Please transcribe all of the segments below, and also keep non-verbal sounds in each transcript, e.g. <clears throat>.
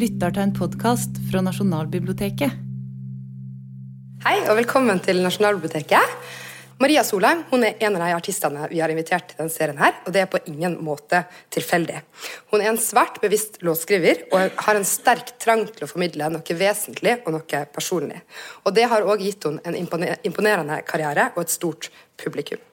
lytter til en podkast fra Nasjonalbiblioteket. Hei og velkommen til Nasjonalbiblioteket. Maria Solheim hun er en av de artistene vi har invitert til denne serien. her, og Det er på ingen måte tilfeldig. Hun er en svært bevisst låtskriver og har en sterk trang til å formidle noe vesentlig og noe personlig. Og Det har også gitt henne en imponerende karriere og et stort publikum.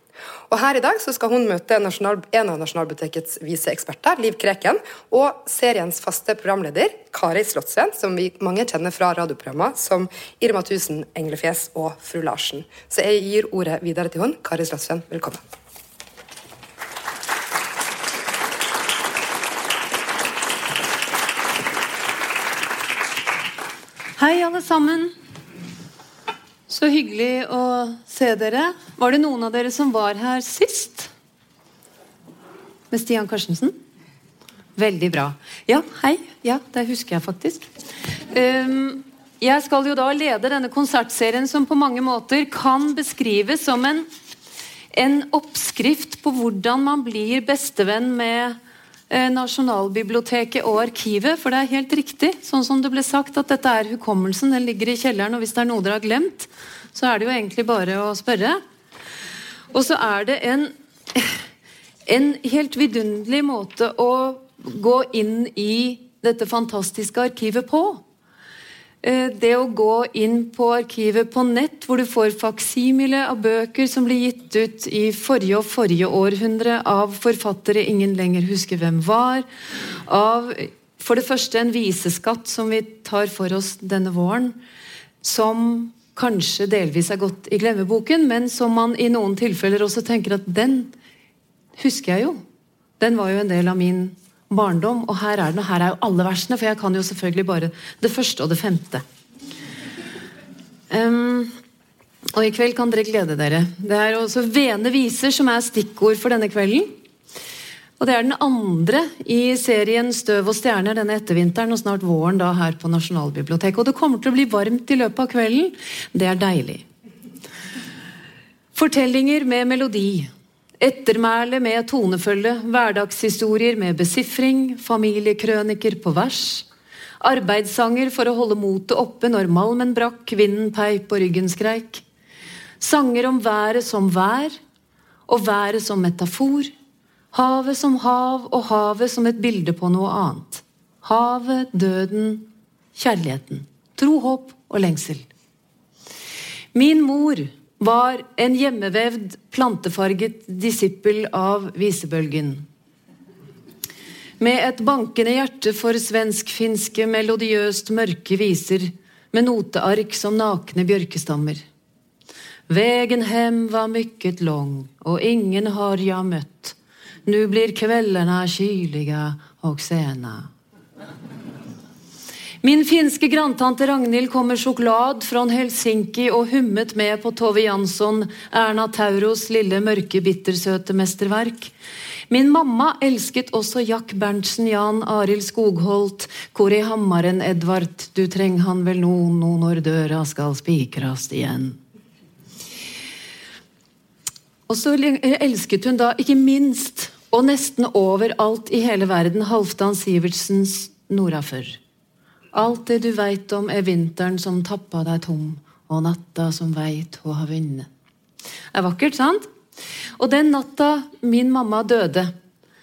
Og Her i dag skal hun møte nasjonal, en av Nasjonalbibliotekets viseeksperter, Liv Kreken, og seriens faste programleder, Kari Slottsveen, som vi mange kjenner fra radioprogrammer som Irma 1000, Englefjes og Fru Larsen. Så jeg gir ordet videre til hun. Kari Slottsveen, velkommen. Hei, alle sammen. Så hyggelig å se dere. Var det noen av dere som var her sist? Med Stian Karstensen? Veldig bra. Ja, hei. Ja, det husker jeg faktisk. Um, jeg skal jo da lede denne konsertserien som på mange måter kan beskrives som en, en oppskrift på hvordan man blir bestevenn med Nasjonalbiblioteket og Arkivet. For det er helt riktig, sånn som det ble sagt, at dette er hukommelsen. Den ligger i kjelleren, og hvis det er noe dere har glemt, så er det jo egentlig bare å spørre. Og så er det en, <laughs> en helt vidunderlig måte å gå inn i dette fantastiske arkivet på. Eh, det å gå inn på arkivet på nett, hvor du får faksimile av bøker som ble gitt ut i forrige og forrige århundre av forfattere ingen lenger husker hvem var. Av for det første en viseskatt som vi tar for oss denne våren. Som kanskje delvis er gått i glemmeboken, men som man i noen tilfeller også tenker at den husker jeg jo. Den var jo en del av min barndom. Og her er den, og her er jo alle versene, for jeg kan jo selvfølgelig bare det første og det femte. Um, og i kveld kan dere glede dere. Det er også Vene viser som er stikkord for denne kvelden. Og det er den andre i serien Støv og stjerner denne ettervinteren og snart våren da her på Nasjonalbiblioteket. Og det kommer til å bli varmt i løpet av kvelden. Det er deilig. Fortellinger med melodi Ettermæle med tonefølge, hverdagshistorier med besifring, familiekrøniker på vers. Arbeidssanger for å holde motet oppe når malmen brakk, vinden peip og ryggen skreik. Sanger om været som vær, og været som metafor. Havet som hav, og havet som et bilde på noe annet. Havet, døden, kjærligheten. Tro, håp og lengsel. Min mor var en hjemmevevd, plantefarget disippel av visebølgen. Med et bankende hjerte for svensk-finske melodiøst mørke viser med noteark som nakne bjørkestammer. Vegen hem var mykket lang, og ingen har jeg møtt. Nu blir kveldene kyliga og sena. Min finske grandtante Ragnhild kom med sjokolade fra Helsinki og hummet med på Tove Jansson, Erna Tauros lille mørke bittersøte mesterverk. Min mamma elsket også Jack Berntsen, Jan Arild Skogholt, hvor i hammaren, Edvard, du treng han vel no, no når døra skal spikrast igjen. Og så elsket hun da ikke minst, og nesten overalt i hele verden, Halvdan Sivertsens Norafør. Alt det du veit om, er vinteren som tappa deg tom, og natta som veit hun har vunnet. Det er vakkert, sant? Og den natta min mamma døde,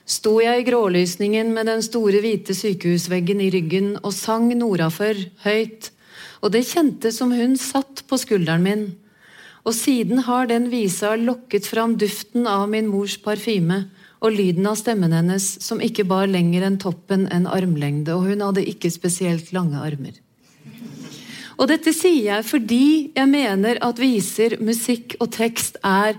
sto jeg i grålysningen med den store, hvite sykehusveggen i ryggen og sang nordafor, høyt, og det kjentes som hun satt på skulderen min. Og siden har den visa lokket fram duften av min mors parfyme og lyden av stemmen hennes som ikke bar lenger enn toppen en armlengde, og hun hadde ikke spesielt lange armer. Og dette sier jeg fordi jeg mener at viser, musikk og tekst er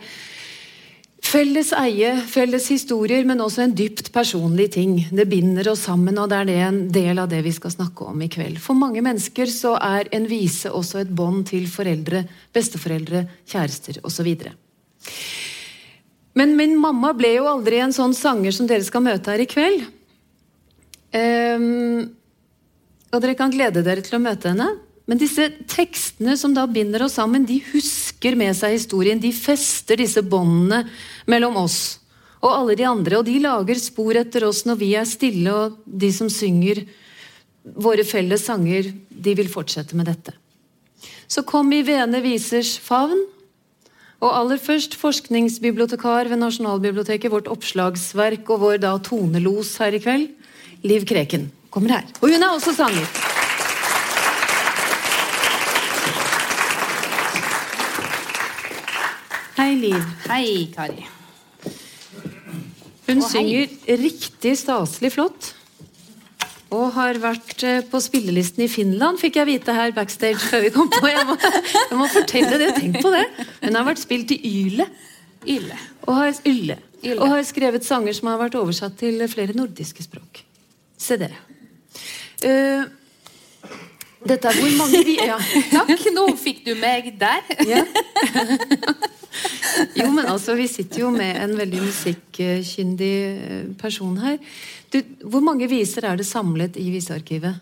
felles eie, felles historier, men også en dypt personlig ting. Det binder oss sammen, og det er det en del av det vi skal snakke om i kveld. For mange mennesker så er en vise også et bånd til foreldre, besteforeldre, kjærester osv. Men min mamma ble jo aldri en sånn sanger som dere skal møte her i kveld. Um, og dere kan glede dere til å møte henne. Men disse tekstene som da binder oss sammen, de husker med seg historien. De fester disse båndene mellom oss og alle de andre. Og de lager spor etter oss når vi er stille, og de som synger, våre felles sanger de vil fortsette med dette. Så kom i Vene visers favn. Og aller først forskningsbibliotekar ved Nasjonalbiblioteket, vårt oppslagsverk og vår da tonelos her i kveld, Liv Kreken. Kommer her. Og hun er også sanger. Hei, Liv. Hei, Kari. Hun synger riktig staselig flott. Og har vært eh, på spillelisten i Finland, fikk jeg vite her backstage før vi kom på. Jeg må, jeg må fortelle det, tenk på det. Hun har vært spilt i Yle. Yle. Og har, Yle. Yle. Og har skrevet sanger som har vært oversatt til flere nordiske språk. Se dere. Uh, dette er hvor mange vi <laughs> ja. Takk, nå fikk du meg der. Ja. <laughs> <laughs> Jo, men altså, vi sitter jo med en veldig musikkyndig eh, person her. Du, hvor mange viser er det samlet i Visearkivet?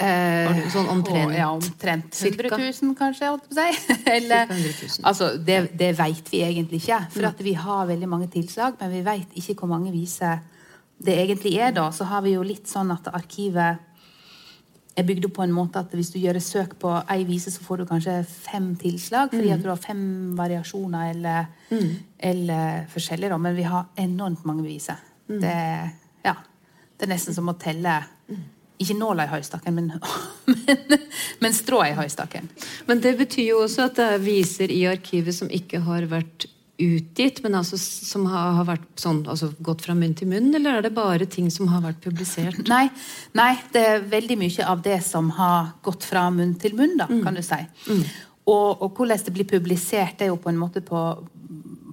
Eh, sånn omtrent? Å, Ja, omtrent 100 Cirka? 000, kanskje. <laughs> Eller, Cirka 100 000. altså, det, det vet vi egentlig ikke. For at vi har veldig mange tilslag, men vi vet ikke hvor mange viser det egentlig er. da. Så har vi jo litt sånn at arkivet er bygd opp på en måte at hvis du gjør et søk på ei vise, så får du kanskje fem tilslag, fordi at du har fem variasjoner eller, eller forskjellige. Men vi har enormt mange viser. Det, ja, det er nesten som å telle ikke nåla i høystakken, men, <laughs> men, men strå i høystakken. Men det betyr jo også at det er viser i arkivet som ikke har vært utgitt, men altså som har, har vært sånn, altså gått fra munn til munn, eller er det bare ting som har vært publisert? <clears throat> Nei, nei, det er veldig mye av det som har gått fra munn til munn, da, kan du si. Og, og hvordan det blir publisert, det er jo på en måte på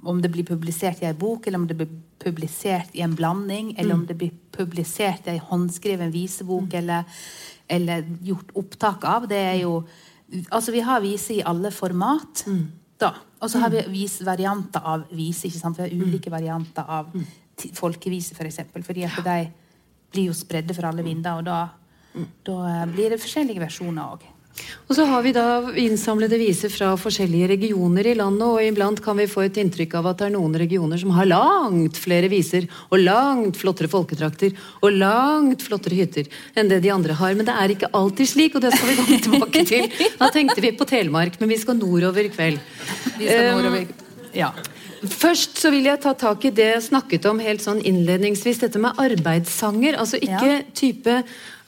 om det blir publisert i ei bok, eller om det blir publisert i en blanding, eller om det blir publisert i ei håndskreven visebok, eller, eller gjort opptak av. Det er jo Altså, vi har viser i alle format. Da. Og så har vi vis, varianter av vise. ikke sant? Vi har ulike varianter av folkeviser, folkevise, f.eks. For eksempel, fordi at de blir jo spredde for alle vinder, og da, da eh, blir det forskjellige versjoner òg. Og så har vi da innsamlede viser fra forskjellige regioner i landet, og iblant kan vi få et inntrykk av at det er noen regioner som har langt flere viser, og langt flottere folketrakter, og langt flottere hytter enn det de andre har. Men det er ikke alltid slik, og det skal vi komme <laughs> tilbake til. Da tenkte vi på Telemark, men vi skal nordover i kveld. Vi skal Um, nordover. Ja. Først så vil jeg ta tak i det jeg snakket om helt sånn innledningsvis, dette med arbeidssanger. Altså ikke Ja. type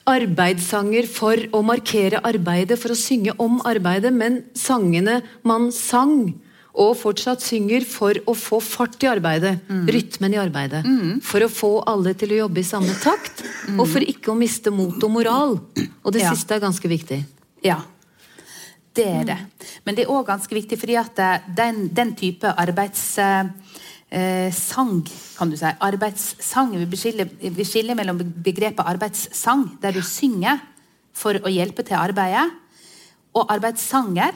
arbeidssanger for å markere arbeidet, for å synge om arbeidet, men sangene man sang og fortsatt synger for å få fart i arbeidet, rytmen i arbeidet. For å få alle til å jobbe i samme takt, og for ikke å miste mot og moral. Og det Ja. siste er ganske viktig. Ja. Det er det. Men det er òg ganske viktig, fordi at eh, den, den type arbeidssang, eh, sang, kan du si, arbeidssang Vi skiller, vi skiller mellom begrepet arbeidssang, der du synger for å hjelpe til arbeidet, og arbeidssanger,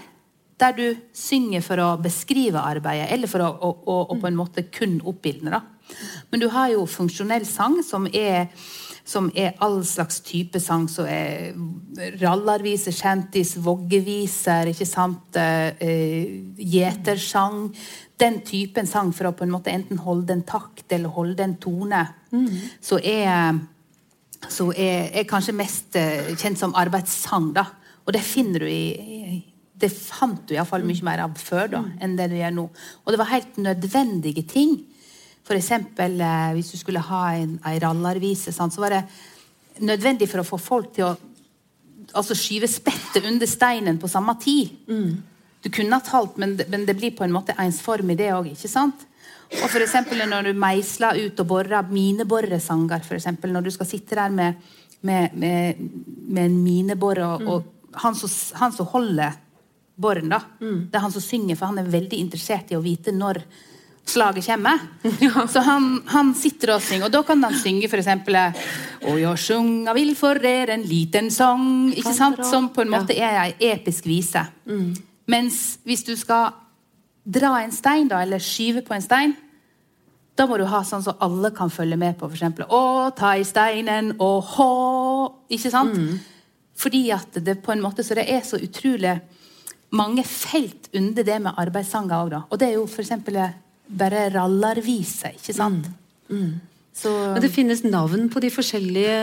der du synger for å beskrive arbeidet, eller for å, å, å, å på en måte kun oppildne. da. Men du har jo funksjonell sang, som er som er all slags type sang. Som er rallarviser, shanties, voggeviser, ikke sant? Eh, eh, Gjetersang. Den typen sang for å på en måte enten holde en takt eller holde en tone. Så er så er, er kanskje mest eh, kjent som arbeidssang. da. Og det finner du i, i Det fant du iallfall mye mer av før da, enn det du gjør nå. Og det var helt nødvendige ting. For eksempel eh, hvis du skulle ha en, en rallarvise, sant, så var det nødvendig for å få folk til å altså skyve spettet under steinen på samme tid. Du kunne ha talt, men men det blir på en måte ensformig, det òg. Og for eksempel når du meisler ut og borer mineborresanger, eksempel, når du skal sitte der med, med, med, med en mineborer, og, og han, som, han som holder boren, da, det er han som synger, for han er veldig interessert i å vite når slaget kommer. Så han, han sitter og synger, og da kan han synge eksempel Og jeg sjunga vil for dere en liten sang, ikke sant? Som på en måte er ei episk vise. Mens hvis du skal dra en stein, da, eller skyve på en stein, da må du ha sånn som alle kan følge med på. For eksempel, å, ta i steinen, og hå Ikke sant? Fordi at det på en måte, så det er så utrolig mange felt under det med arbeidssanger òg, da. Og det er jo for eksempel bare rallarvise, ikke sant? Så, Men det finnes navn på de forskjellige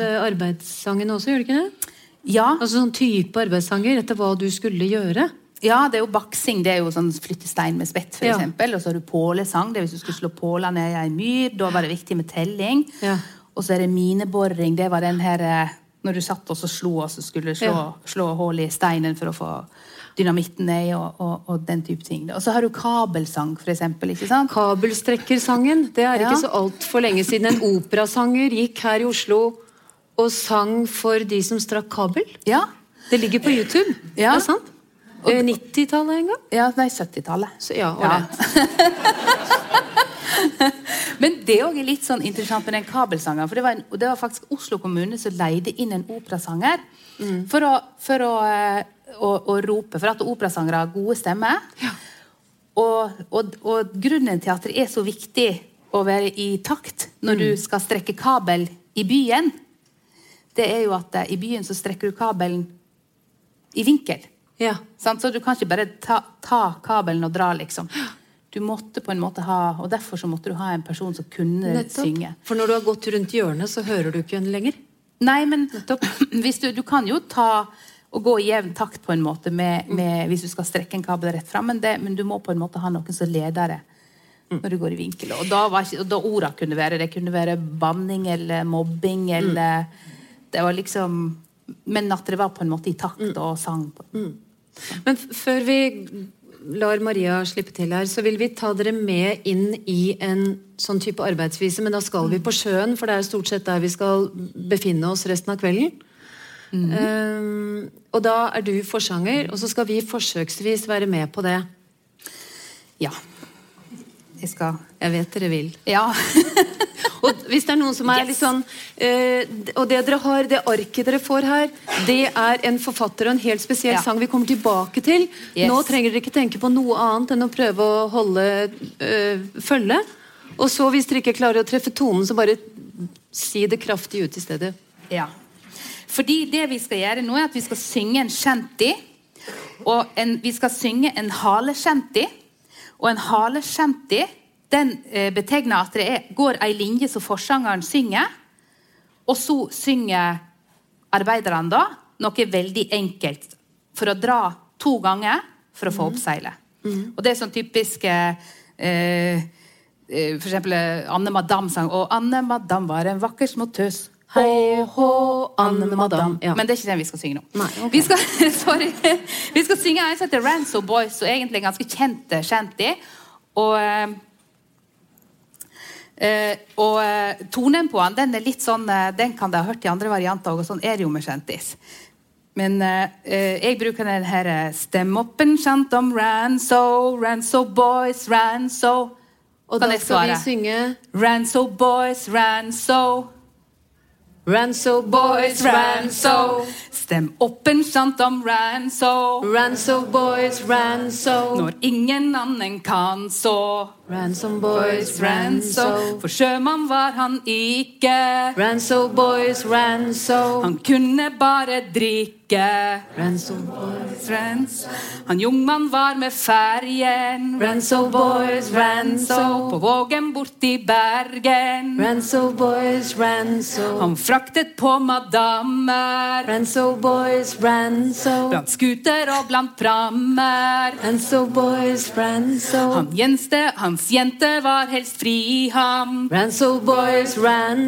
eh, arbeidssangene også, gjør det ikke det? ja, Altså sånn type arbeidssanger etter hva du skulle gjøre. ja, det er jo baksing. Det er jo sånn flytte stein med spett, for Ja. eksempel. Og så har du pålesang. Det er hvis du skulle slå påla ned i ei myr. Da var det viktig med telling. Ja. Og så er det mineboring. Det var den her eh, når du satt og så slo og så skulle slå, Ja. slå hull i steinen for å få dynamitten er, og, og, og den type ting. Og så har du kabelsang, for eksempel. Ikke sant? Kabelstrekkersangen. Det er Ja. ikke så altfor lenge siden en operasanger gikk her i Oslo og sang for de som strakk kabel. Ja. Det ligger på YouTube. Ja. Det er sant? Eh, 90-tallet en gang? ja nei, 70-tallet. Ja, Ja. <laughs> Men det òg er litt sånn interessant med den kabelsangen. For det var, en, det var faktisk Oslo kommune som leide inn en operasanger for, å, for å, å, å rope. For at operasangere har gode stemmer. Og, og, og grunnen til at det er så viktig å være i takt når du skal strekke kabel i byen, det er jo at eh, i byen så strekker du kabelen i vinkel. Ja. Så du kan ikke bare ta, ta kabelen og dra, liksom. Du måtte på en måte ha, og Derfor så måtte du ha en person som kunne Nettopp. synge. For når du har gått rundt hjørnet, så hører du ikke henne lenger. Nei, men <clears throat> hvis du, du kan jo ta og gå i jevn takt på en måte med, med, hvis du skal strekke en kabel rett fram, men, det, men du må på en måte ha noen som leder det når du går i vinkel. Og da, var og da orda kunne være Det kunne være banning eller mobbing eller Det var liksom Men at det var på en måte i takt og sang. på Men før vi lar Maria slippe til her, så vil vi ta dere med inn i en sånn type arbeidsvise, men da skal vi på sjøen, for det er stort sett der vi skal befinne oss resten av kvelden. Um, og da er du forsanger, og så skal vi forsøksvis være med på det. Ja. Jeg skal Jeg vet dere vil. Ja. <laughs> Og hvis det er noen som er Yes. litt sånn uh, Og det dere har, det arket dere får her, det er en forfatter og en helt spesiell Ja. sang vi kommer tilbake til. Yes. Nå trenger dere ikke tenke på noe annet enn å prøve å holde uh, følge. Og så, hvis dere ikke klarer å treffe tonen, så bare si det kraftig ut i stedet. Ja. Fordi det vi skal gjøre nå, er at vi skal synge en shanty. Og en, vi skal synge en haleshanty. Og en haleshanty den eh, betegner at det er, går ei linje som forsangeren synger, og så synger arbeiderne da noe veldig enkelt for å dra to ganger for å få opp seilet. Og det er sånn typisk eh, eh, For eksempel Anne Madam sang Og Anne Madam var en vakker små tøs. Hei hå, Anne Madam. Ja. Men det er ikke den vi skal synge nå. Nei, okay. vi, skal, <laughs> sorry. vi skal synge en som heter Ranso Boys, og egentlig en ganske kjent eh, shanty. Og, eh, eh, og tonen på den, den er litt sånn Den kan dere ha hørt i andre varianter, og sånn er det jo med shanties. Men jeg bruker den her Stem opp en chant om Ranso, Ranso Boys, Ranso. Og Kan da skal vi synge Ranso Boys, Ranso. Ranso Boys, Ranso. Stem opp en chant om Ranso. Ranso Boys, Ranso. Når ingen annen kan så. Ransom Boys, Ranso. Ranso. For sjømann var han ikke. Ranso Boys, Ranso. Han kunne bare drikke. Ransom Boys, Ransom. Han jungmann var med ferjen. Ranso Boys, Ranso. På Vågen borti Bergen. Ranso Boys, Ranso. Han fraktet på madammer. Ranso Boys, Ranso. Blant skuter og blant prammer. Ranso Boys, Ranso. Han jenste, hans jente var helst fri ham. Ranso Boys,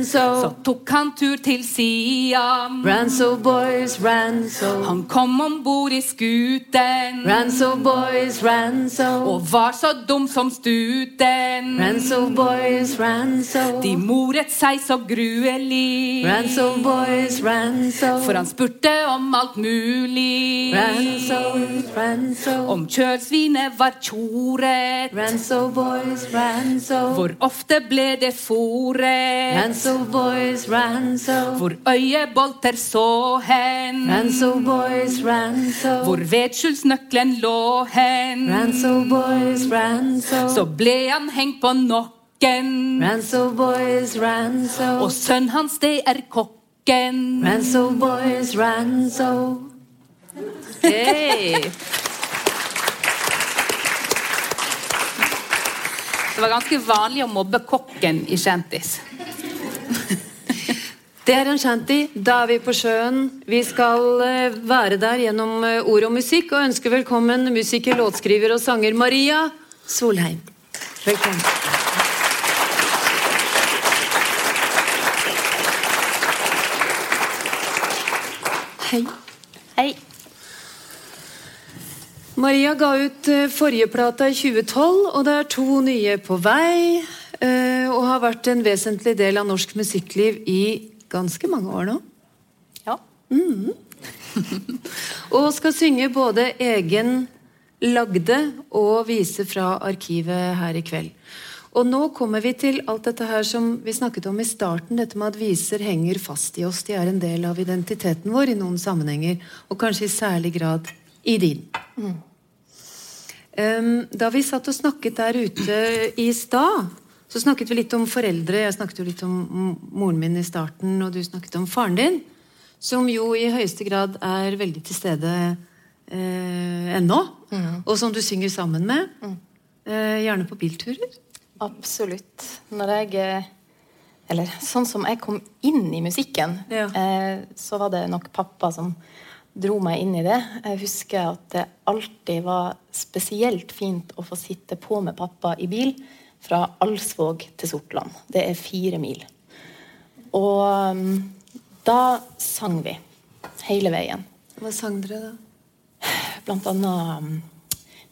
Så tok han tur til Siam. Ranso Boys, Ranso. Han kom om bord i skuten Ranso Boys, Ranso. og var så dum som stuten. Ranso Boys, Ranso. De moret seg så gruelig. Ranso Boys, Ranso. For han spurte om alt mulig. Ranso, Ranso. Om kjølsvinet var tjoret. Ranso Boys, Ranso. Hvor ofte ble det fòret? Hvor øyebolter så hen? Hvor vedskjulsnøkkelen lå hen? Så ble han hengt på nokken. Og sønnen hans, det er kokken. Ranso Boys, Ranso. Hey. Det var ganske vanlig å mobbe kokken i Kjentis. <laughs> Det er en shanty. Da er vi på sjøen. Vi skal eh, være der gjennom eh, ord og musikk, og ønsker velkommen musiker, låtskriver og sanger Maria Solheim. Velkommen. Hei. Hei. Maria ga ut eh, forrige plata i 2012, og det er to nye på vei. eh, Og har vært en vesentlig del av norsk musikkliv i ganske mange år nå. Ja. <laughs> Og skal synge både egen lagde og vise fra arkivet her i kveld. Og nå kommer vi til alt dette her som vi snakket om i starten, dette med at viser henger fast i oss. De er en del av identiteten vår i noen sammenhenger, og kanskje i særlig grad i din. Um, da vi satt og snakket der ute i stad, så snakket vi litt om foreldre. Jeg snakket jo litt om moren min i starten, og du snakket om faren din. Som jo i høyeste grad er veldig til stede eh, ennå. Og som du synger sammen med. Eh, gjerne på bilturer. Absolutt. Når jeg eh, Eller sånn som jeg kom inn i musikken, Ja. eh, så var det nok pappa som dro meg inn i det. Jeg husker at det alltid var spesielt fint å få sitte på med pappa i bil fra Alsvåg til Sortland. Det er fire mil. Og um, da sang vi hele veien. Hva sang dere da? Blant annet um,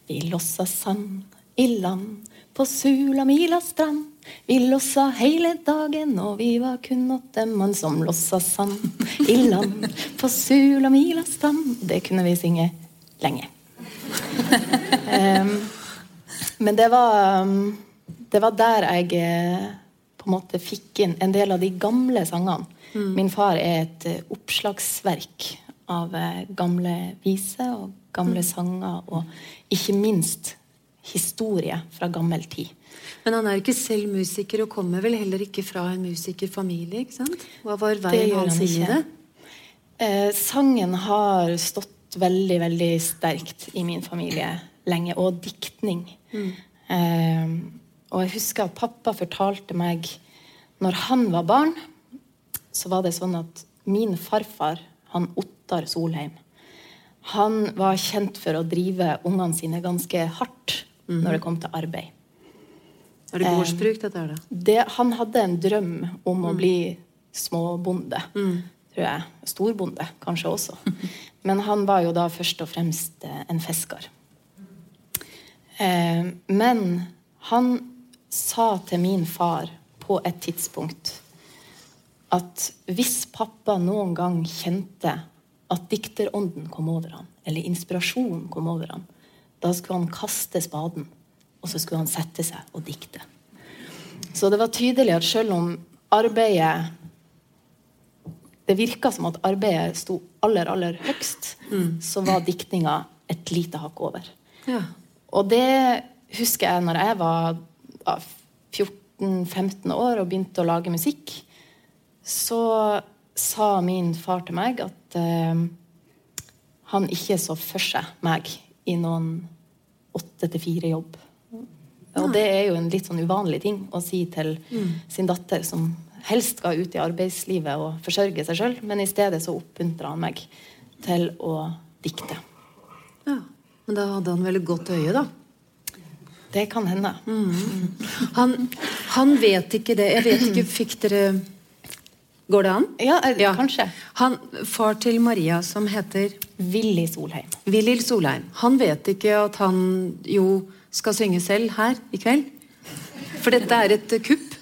Vi lossa sand i land på Sulamila strand. Vi lossa hele dagen, og vi var kun åtte mann som lossa sand i land på Sulamila strand. Det kunne vi synge lenge. um, men det var Det var der jeg eh, på en måte fikk inn en del av de gamle sangene. Min far er et eh, oppslagsverk av eh, gamle viser og gamle sanger, og ikke minst historie fra gammel tid. Men han er ikke selv musiker, og kommer vel heller ikke fra en musikerfamilie? ikke sant? Hva var Det veien hans han inn i det? Eh, sangen har stått veldig, veldig sterkt i min familie lenge, og diktning. Eh, og jeg husker at pappa fortalte meg når han var barn, så var det sånn at min farfar, han Ottar Solheim, han var kjent for å drive ungene sine ganske hardt når det kom til arbeid. Er det gårdsbruk, dette her, da? det, han hadde en drøm om å bli småbonde, tror jeg. Storbonde, kanskje også. <laughs> Men han var jo da først og fremst eh, en fisker. Eh, men han sa til min far på et tidspunkt at hvis pappa noen gang kjente at dikterånden kom over ham, eller inspirasjonen kom over ham, da skulle han kaste spaden, og så skulle han sette seg og dikte. Så det var tydelig at selv om arbeidet Det virka som at arbeidet sto aller, aller høgst, så var diktninga et lite hakk over. Ja. Og det husker jeg når jeg var 14-15 år og begynte å lage musikk. Så sa min far til meg at uh, han ikke så for seg meg i noen åtte til fire-jobb. Og det er jo en litt sånn uvanlig ting å si til sin datter, som helst skal ut i arbeidslivet og forsørge seg sjøl, men i stedet så oppmuntra han meg til å dikte. ja. Men da hadde han vel et godt øye, da. Det kan hende. Han, han vet ikke det. Jeg vet ikke, fikk dere Går det an? Ja, eh, kanskje. Han, far til Maria, som heter Willy Solheim. Willy Solheim, han vet ikke at han jo skal synge selv her i kveld. For dette er et eh, kupp.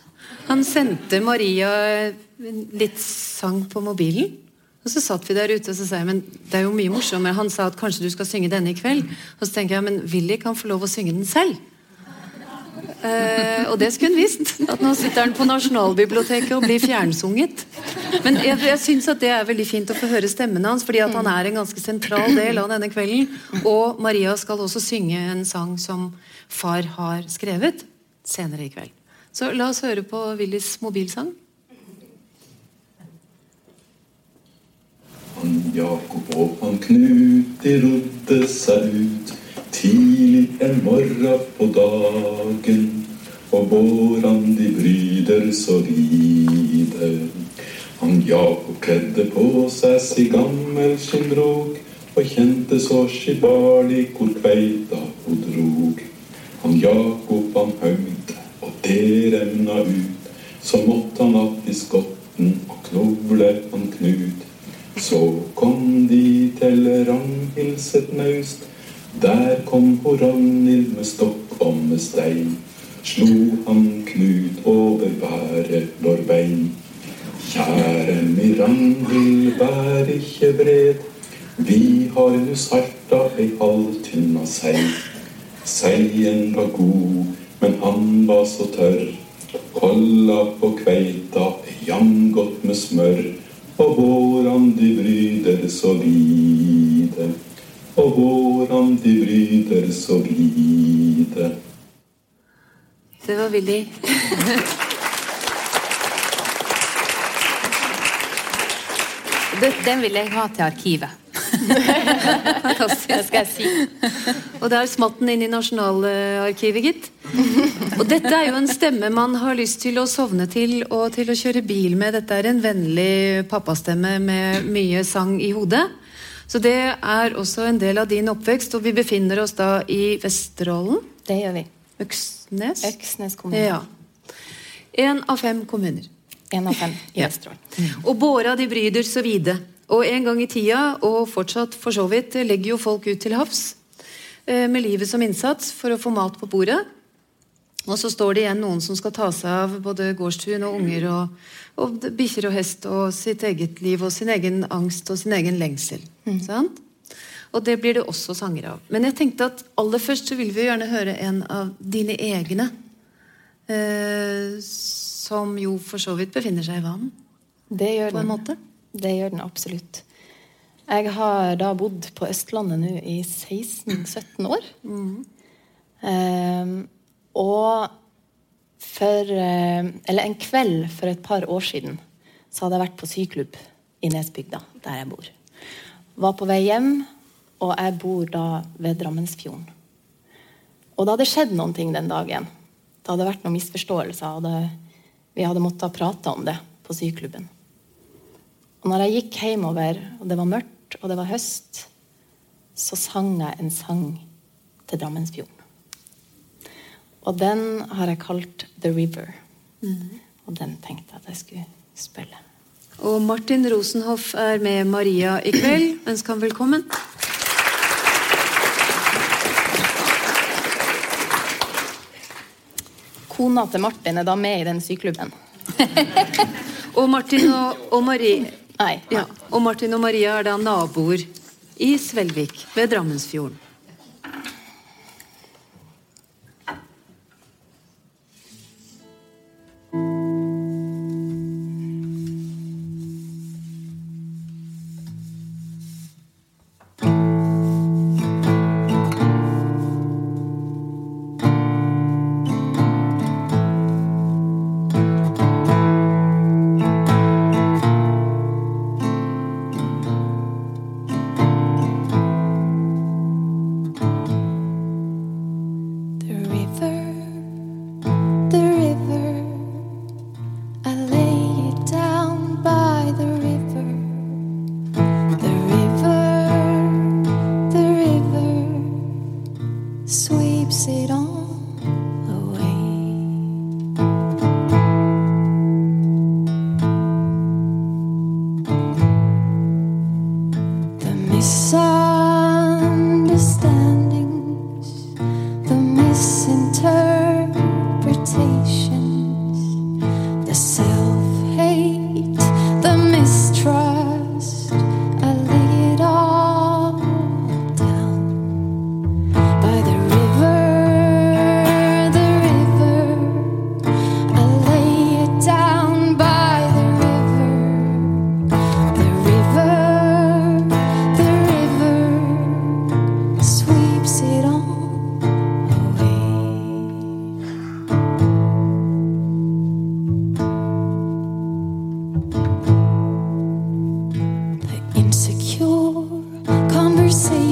Han sendte Maria litt sang på mobilen. Og så satt vi der ute og så sa jeg, men det er jo mye morsommere. Han sa at kanskje du skal synge denne i kveld. Og så tenker jeg, men Willy kan få lov å synge den selv. Eh, og det skulle hun visst. At nå sitter han på Nasjonalbiblioteket og blir fjernsunget. Men jeg, jeg syns at det er veldig fint å få høre stemmen hans, fordi at han er en ganske sentral del av denne kvelden. Og Maria skal også synge en sang som far har skrevet senere i kveld. Så la oss høre på Willys mobilsang. Han Jakob og han Knut, de rodde seg ut tidlig en morgen på dagen. Og våran de bryder så ride. Han Jakob kledde på seg si gammel skinnrok og kjente så skibarlig hvor kveita ho drog. Han Jakob han høgde, og det remna ut. Så måtte han att i skotten og knovle han Knut. Så kom de til Ragnhilds naust. Der kom på Ragnhild med stokk og med stein. Slo han Knut over bære lårbein. Kjære mi vær ikke vred. Vi har nu salta ei halvtynna sei. Seien var god, men han var så tørr. Kolla på kveita er jamgodt med smør. Og våran de bryder så vide. Og hvordan de bryter så vide. Det var Willy. Det, den vil jeg ha til arkivet. Fantastisk. Det skal jeg si. Og der smatt den inn i Nasjonalarkivet, gitt. Og dette er jo en stemme man har lyst til å sovne til og til å kjøre bil med. Dette er en vennlig pappastemme med mye sang i hodet. Så det er også en del av din oppvekst, og vi befinner oss da i Vesterålen. Det gjør vi. Øksnes. Øksnes kommune. Ja. En av fem kommuner. En av fem i Ja. Vesterålen. Og båra de bryder så vide. Og en gang i tida, og fortsatt for så vidt, legger jo folk ut til havs eh, med livet som innsats for å få mat på bordet. Og så står det igjen noen som skal ta seg av både gårdstun og unger og, og bikkjer og hest og sitt eget liv og sin egen angst og sin egen lengsel. Sant? Og det blir det også sanger av. Men jeg tenkte at aller først så vil vi gjerne høre en av dine egne. Eh, som jo for så vidt befinner seg i vann, Det gjør på en den. måte. Det gjør den absolutt. Jeg har da bodd på Østlandet nå i 16-17 år. Ehm, og for eh, Eller en kveld for et par år siden så hadde jeg vært på syklubb i Nesbygda, der jeg bor. Var på vei hjem, og jeg bor da ved Drammensfjorden. Og det hadde skjedd noen ting den dagen. Det hadde vært noen misforståelser, og det, vi hadde måttet prate om det på syklubben. Og når jeg gikk hjemover, og det var mørkt, og det var høst, så sang jeg en sang til Drammensfjorden. Og den har jeg kalt The River. Og den tenkte jeg at jeg skulle spille. Og Martin Rosenhoff er med Maria i kveld. <clears throat> Ønsker han velkommen. Kona til Martin er da med i den syklubben. <laughs> Og Martin og, og Marie Nei. ja, og Martin og Maria er da naboer i Svelvik ved Drammensfjorden.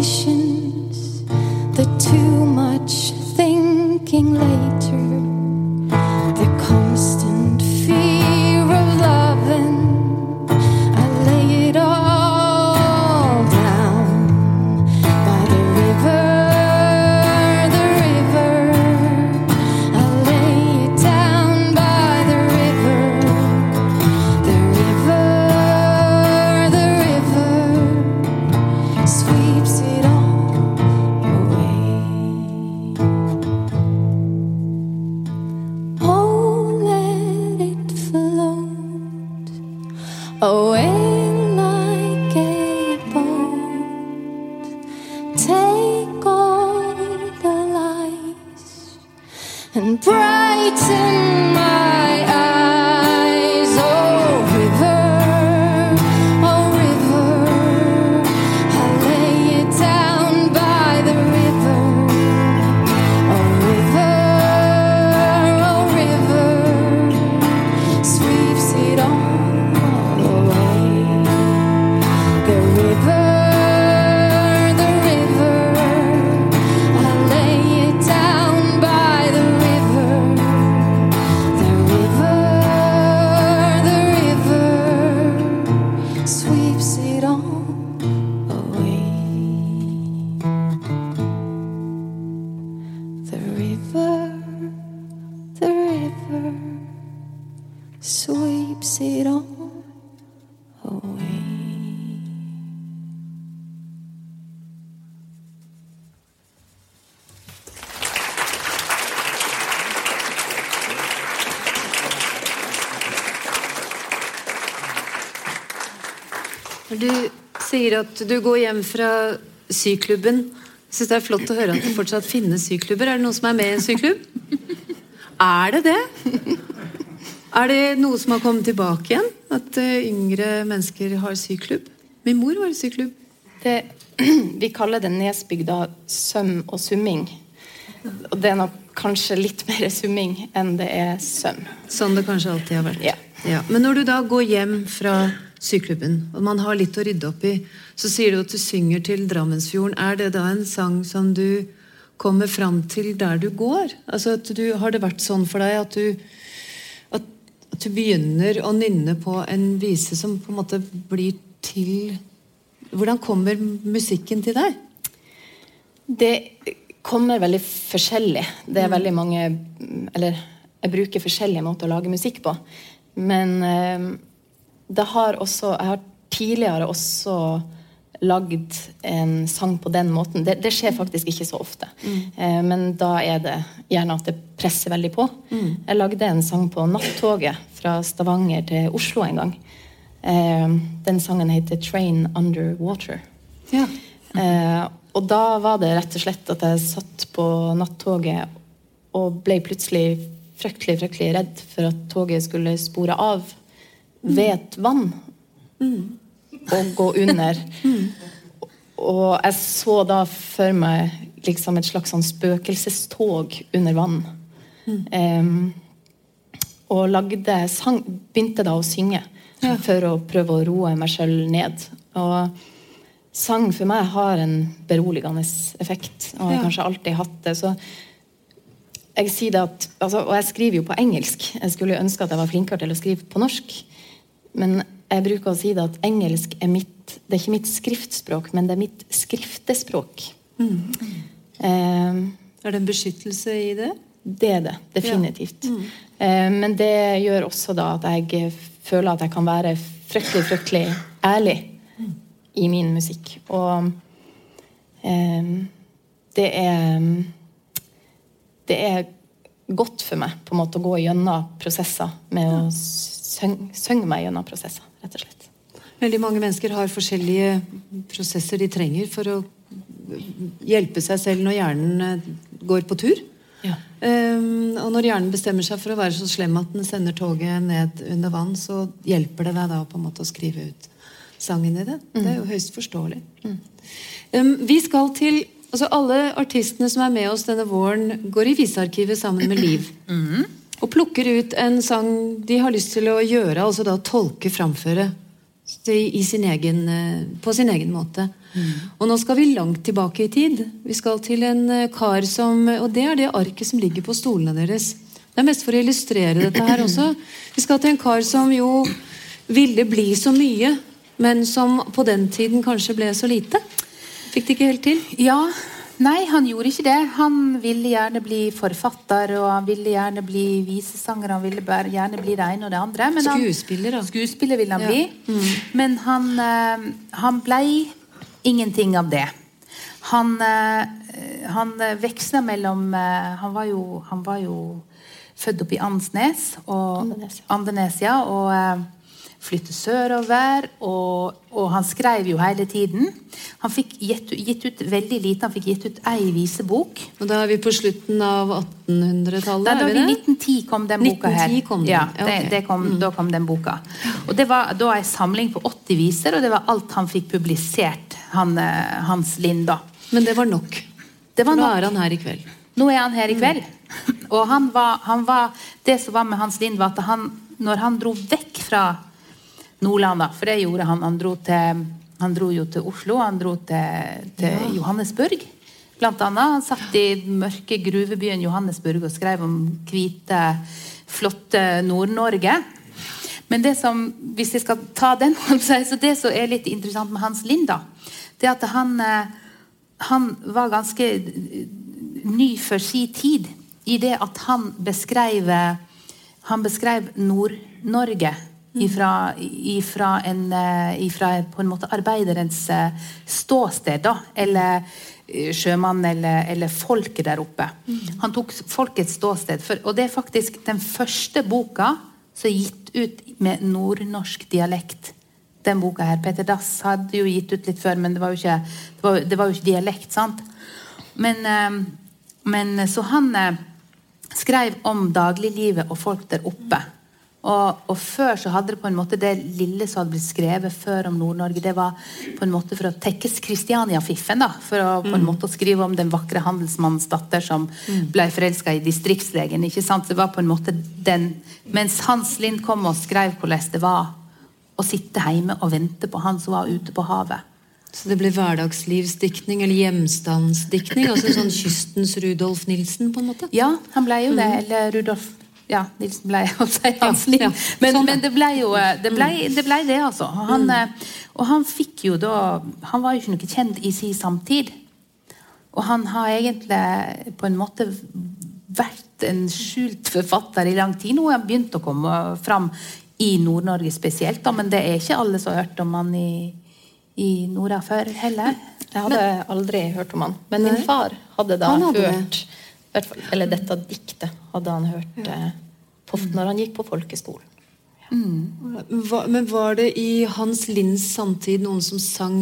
attention. At du går hjem fra syklubben Jeg syns det er flott å høre at det fortsatt finnes syklubber. Er det noen som er med i en syklubb? Er det det? Er det noe som har kommet tilbake igjen? At eh, yngre mennesker har syklubb? Min mor var i syklubb. Det, <clears throat> vi kaller det Nesbygda søm og summing. Og det er nok kanskje litt mer summing enn det er søm. Sånn det kanskje alltid har vært. Ja. Ja. Men når du da går hjem fra syklubben, og man har litt å rydde opp i, så sier du at du synger til Drammensfjorden. Er det da en sang som du kommer fram til der du går? Altså at du, Har det vært sånn for deg at du, at, at du begynner å nynne på en vise som på en måte blir til Hvordan kommer musikken til deg? Det kommer veldig forskjellig. Det er veldig mange Eller jeg bruker forskjellige måter å lage musikk på. Men eh, det har også Jeg har tidligere også lagd en sang på den måten. Det, det skjer faktisk ikke så ofte. Eh, men da er det gjerne at det presser veldig på. Jeg lagde en sang på nattoget fra Stavanger til Oslo en gang. Eh, den sangen heter 'Train Underwater'. Ja. Eh, og da var det rett og slett at jeg satt på nattoget og ble plutselig fryktelig, fryktelig redd for at toget skulle spore av ved et vann og gå under. Og jeg så da for meg liksom et slags sånn spøkelsestog under vann. Um, og lagde sang, begynte da å synge for å prøve å roe meg sjøl ned. Og sang for meg har en beroligende effekt, og har Ja. kanskje alltid hatt det. Så jeg sier det at, altså, Og jeg skriver jo på engelsk. Jeg skulle ønske at jeg var flinkere til å skrive på norsk. Men jeg bruker å si det at engelsk er mitt Det er ikke mitt skriftspråk, men det er mitt skriftespråk. Eh, Er det en beskyttelse i det? det er det, definitivt. Eh, men det gjør også da at jeg føler at jeg kan være fryktelig, fryktelig ærlig i min musikk. Og eh, det er Det er godt for meg på en måte å gå gjennom prosesser med å synge, synge meg gjennom prosesser, rett og slett. Veldig mange mennesker har forskjellige prosesser de trenger for å hjelpe seg selv når hjernen eh, går på tur. Ja. Um, og når hjernen bestemmer seg for å være så slem at den sender toget ned under vann, så hjelper det deg da på en måte å skrive ut sangen i det. Det er jo høyst forståelig. Um, vi skal til altså Alle artistene som er med oss denne våren, går i visearkivet sammen med Liv. Og plukker ut en sang de har lyst til å gjøre, altså da tolke, framføre i sin egen, eh, på sin egen måte. Og nå skal vi langt tilbake i tid. Vi skal til en eh, kar som Og det er det arket som ligger på stolene deres. Det er mest for å illustrere dette her også. Vi skal til en kar som jo ville bli så mye, men som på den tiden kanskje ble så lite. Fikk det ikke helt til. Ja, Nei, han gjorde ikke det. Han ville gjerne bli forfatter, og han ville gjerne bli visesanger, han ville gjerne bli det ene og det andre. men han- Skuespiller, da. Skuespiller ville han Ja. bli. Men han, eh, han blei ingenting av det. Han, eh, han veksla mellom eh, han, var jo, han var jo født opp i Andsnes og Andenes, Andenes, ja. Og flytte sørover, og, og han skrev jo hele tiden. Han fikk gitt, gitt ut veldig lite. Han fikk gitt ut ei visebok. Og da er vi på slutten av 1800-tallet? Da, da, vi det? 1910 kom den boka her. 1910 kom den. Ja, Ja, det, det kom, Da kom den boka. Og Det var da ei samling på 80 viser, og det var alt han fikk publisert, han, eh, Hans Lind. da. Men det var nok. Det var For nå nok. er han her i kveld. Nå er han her i kveld. Og han var, han var, det som var med Hans Lind, var at han, når han dro vekk fra Nordland, da, for det gjorde han Han dro, til, han dro jo til Oslo, han dro til, til Johannesburg. Blant annet. Han satt i mørke gruvebyen Johannesburg og skrev om hvite, flotte Nord-Norge. Men det som, hvis jeg skal ta den, <laughs> så det som er litt interessant med Hans Lind, da, det at han, eh, han var ganske ny for sin tid i det at han beskrev han beskrev Nord-Norge ifra, ifra, en, eh, ifra på en måte arbeiderens eh, ståsted, da. Eller eh, sjømann eller, eller folket der oppe. Han tok folkets ståsted. For, og det er faktisk den første boka som er gitt ut med nordnorsk dialekt. Den boka her. Peter Dass hadde jo gitt ut litt før, men det var jo ikke, det var, det var jo ikke dialekt. sant? Men, men så han skrev om dagliglivet og folk der oppe. Og, og før så hadde det på en måte det lille som hadde blitt skrevet før om Nord-Norge, det var på en måte for å tekkes Kristiania-fiffen. da, For å på en måte å skrive om den vakre handelsmannens datter som ble forelska i distriktslegen. ikke sant, Det var på en måte den. Mens Hans Lind kom og skrev hvordan det var å sitte hjemme og vente på han som var ute på havet. Så det ble hverdagslivsdiktning eller hjemstandsdiktning? Altså sånn <laughs> kystens Rudolf Nilsen, på en måte? Ja, han ble jo det. Eller Rudolf ja, Nilsen ble å si Hans liv. Men, Sånn, men det ble jo eh, det ble det, ble det altså. Han, eh, og han fikk jo da Han var jo ikke noe kjent i sin samtid. Og han har egentlig på en måte vært en skjult forfatter i lang tid. Nå har han begynt å komme fram i Nord-Norge spesielt, da, men det er ikke alle som har hørt om han i, i Norda før heller. Jeg hadde aldri hørt om han. Men min far hadde da Han hadde hørt fall- Eller dette diktet hadde han hørt ja. på, når han gikk på folkeskolen. Hva, men var det i Hans Linds samtid noen som sang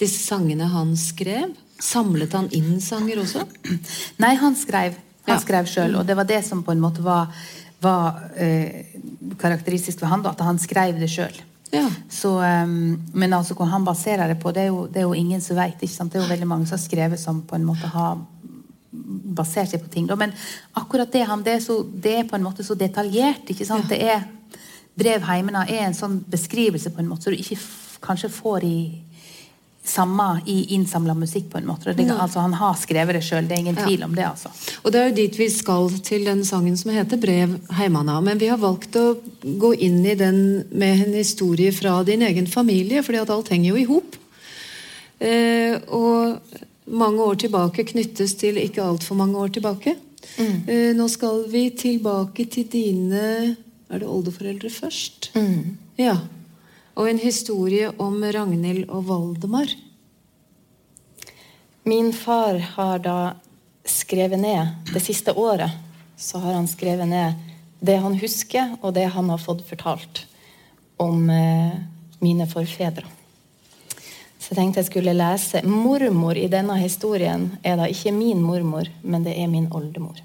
disse sangene han skrev? Samlet han inn sanger også? <clears throat> Nei, han skrev. Han Ja. skrev sjøl, og det var det som på en måte var, var eh, karakteristisk for han, da, at han skrev det sjøl. Ja. Så, ehm, men altså hvor han baserer det på, det er jo, det er jo ingen som veit. Det er jo veldig mange som har skrevet som på en måte har basert seg på ting. Da. Men akkurat det, han, det, er så, det er på en måte så detaljert. ikke sant? Det er Brev heimene er en sånn beskrivelse på en måte så du ikke kanskje får i samme i innsamla musikk. på en måte. Det, altså, han har skrevet det sjøl, det er ingen Ja. tvil om det. altså. Og det er jo dit vi skal til den sangen som heter 'Brev heimana'. Men vi har valgt å gå inn i den med en historie fra din egen familie, fordi at alt henger jo i hop. Eh, og mange år tilbake knyttes til ikke altfor mange år tilbake. Eh, nå skal vi tilbake til dine Er det oldeforeldre først? Ja. Og en historie om Ragnhild og Valdemar. Min far har da skrevet ned det siste året så har han skrevet ned det han husker, og det han har fått fortalt om eh, mine forfedre. Så jeg tenkte jeg skulle lese. Mormor i denne historien er da ikke min mormor, men det er min oldemor.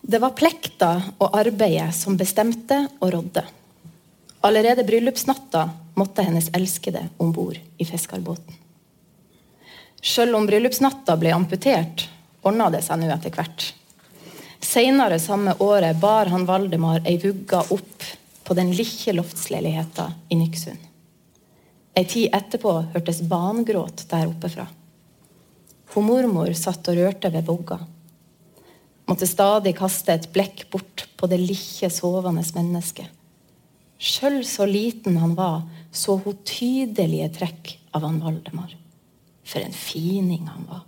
Det var plekta og arbeidet som bestemte og rådde. Allerede bryllupsnatta måtte hennes elskede om bord i fiskerbåten. Sjøl om bryllupsnatta ble amputert, ordna det seg nå etter hvert. Seinere samme året bar han Valdemar ei vugga opp på den lille loftsleiligheta i Nyksund. Ei tid etterpå hørtes bangråt der oppe fra. Hun mormor satt og rørte ved vogga. Måtte stadig kaste et blekk bort på det lille sovende mennesket. Sjøl så liten han var, så hun tydelige trekk av han Valdemar. For en fining han var.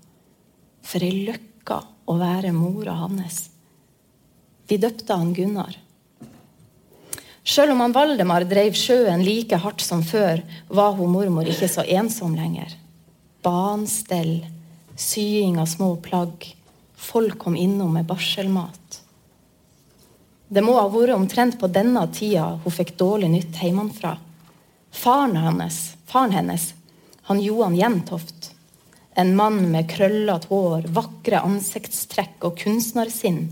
For ei løkka å være mora hans. Vi døpte han Gunnar. Sjøl om han Valdemar dreiv sjøen like hardt som før, var hun mormor ikke så ensom lenger. Banstell, sying av små plagg, folk kom innom med barselmat. Det må ha vært omtrent på denne tida hun fikk dårlig nytt hjemmefra. Faren hennes, faren hennes, han Johan Jentoft, en mann med krøllete hår, vakre ansiktstrekk og kunstnersinn,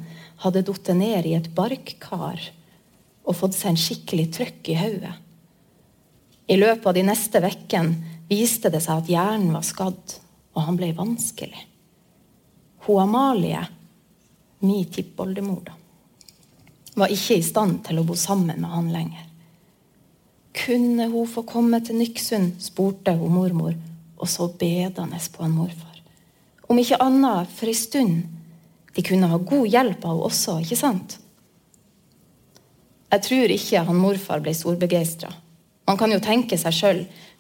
hadde falt ned i et barkkar og fått seg en skikkelig trøkk i hodet. I løpet av de neste ukene viste det seg at hjernen var skadd, og han ble vanskelig. Hun Amalie, min tippoldemor, da, var ikke i stand til å bo sammen med han lenger. Kunne hun få komme til Nyksund, spurte hun mormor, og så bedende på en morfar. Om ikke annet for ei stund. De kunne ha god hjelp av henne også, ikke sant? Jeg tror ikke han morfar ble storbegeistra. Man kan jo tenke seg sjøl,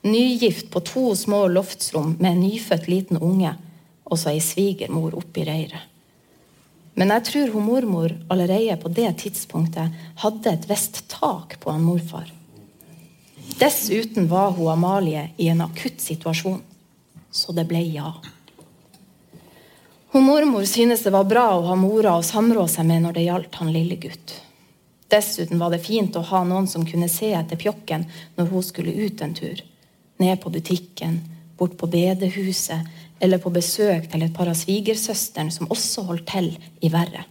nygift på to små loftsrom med en nyfødt liten unge, og så ei svigermor oppi reiret. Men jeg tror hun mormor allerede på det tidspunktet hadde et visst tak på han morfar. Dessuten var hun Amalie i en akutt situasjon, så det ble ja. Hun mormor synes det var bra å ha mora å samrå seg med når det gjaldt han lille gutt. Dessuten var det fint å ha noen som kunne se etter pjokken når hun skulle ut en tur. Ned på butikken, bort på bedehuset eller på besøk til et par av svigersøsteren som også holdt til i verre.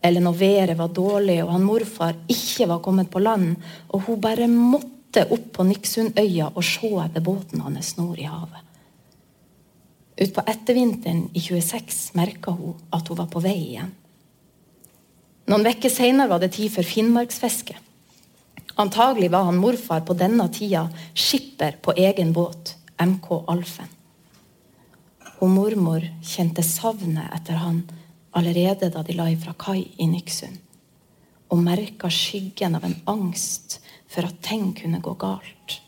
Eller når været var dårlig og han morfar ikke var kommet på land, og hun bare måtte opp på Niksundøya og se etter båten hans nord i havet. Utpå ettervinteren i 26 merka hun at hun var på vei igjen. Noen uker seinere var det tid for finnmarksfiske. Antagelig var han morfar på denne tida skipper på egen båt, MK Alfen. Og mormor kjente savnet etter han allerede da de la ifra kai i Nyksund, og merka skyggen av en angst for at ting kunne gå galt.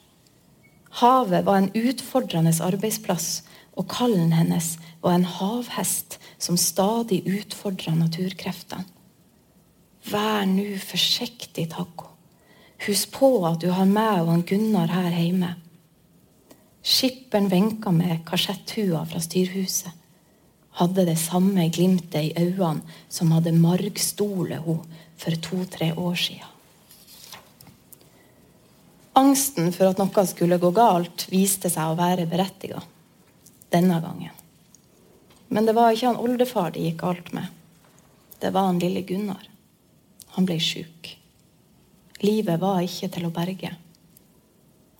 Havet var en utfordrende arbeidsplass, og kallen hennes var en havhest som stadig utfordra naturkreftene. Vær nå forsiktig, Takko. Husk på at du har meg og han Gunnar her hjemme. Skipperen vinka med kasjetthua fra styrhuset. Hadde det samme glimtet i øynene som hadde margstolet hun for to-tre år siden. Angsten for at noe skulle gå galt, viste seg å være berettiga. Denne gangen. Men det var ikke han oldefar det gikk galt med. Det var han lille Gunnar. Han ble sjuk. Livet var ikke til å berge.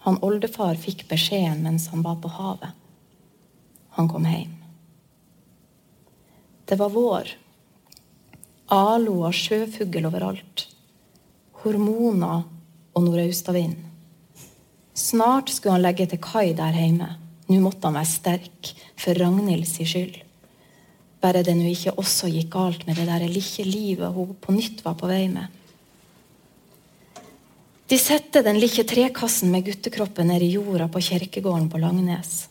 Han oldefar fikk beskjeden mens han var på havet. Han kom hjem. Det var vår. Alo og sjøfugl overalt. Hormoner og nordaustavind. Snart skulle han legge til kai der hjemme. Nå måtte han være sterk, for Ragnhilds skyld. Bare det nå ikke også gikk galt med det der lille livet hun på nytt var på vei med. De setter den lille trekassen med guttekroppen ned i jorda på kirkegården på Langnes.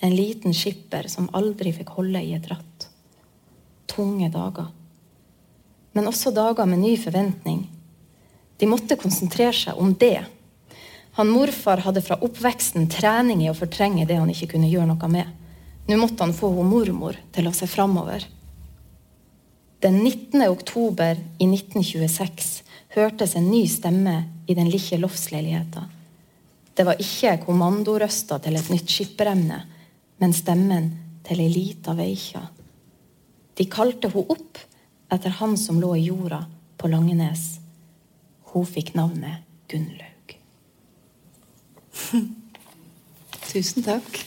En liten skipper som aldri fikk holde i et ratt. Tunge dager. Men også dager med ny forventning. De måtte konsentrere seg om det. Han morfar hadde fra oppveksten trening i å fortrenge det han ikke kunne gjøre noe med. Nå måtte han få hun mormor til å se framover. Den 19. oktober i 1926 hørtes en ny stemme i den lille loftsleiligheta. Det var ikke kommandorøsta til et nytt skipperemne, men stemmen til ei lita veikja. De kalte hun opp etter han som lå i jorda på Langenes. Hun fikk navnet Gunnlaug. <laughs> Tusen takk.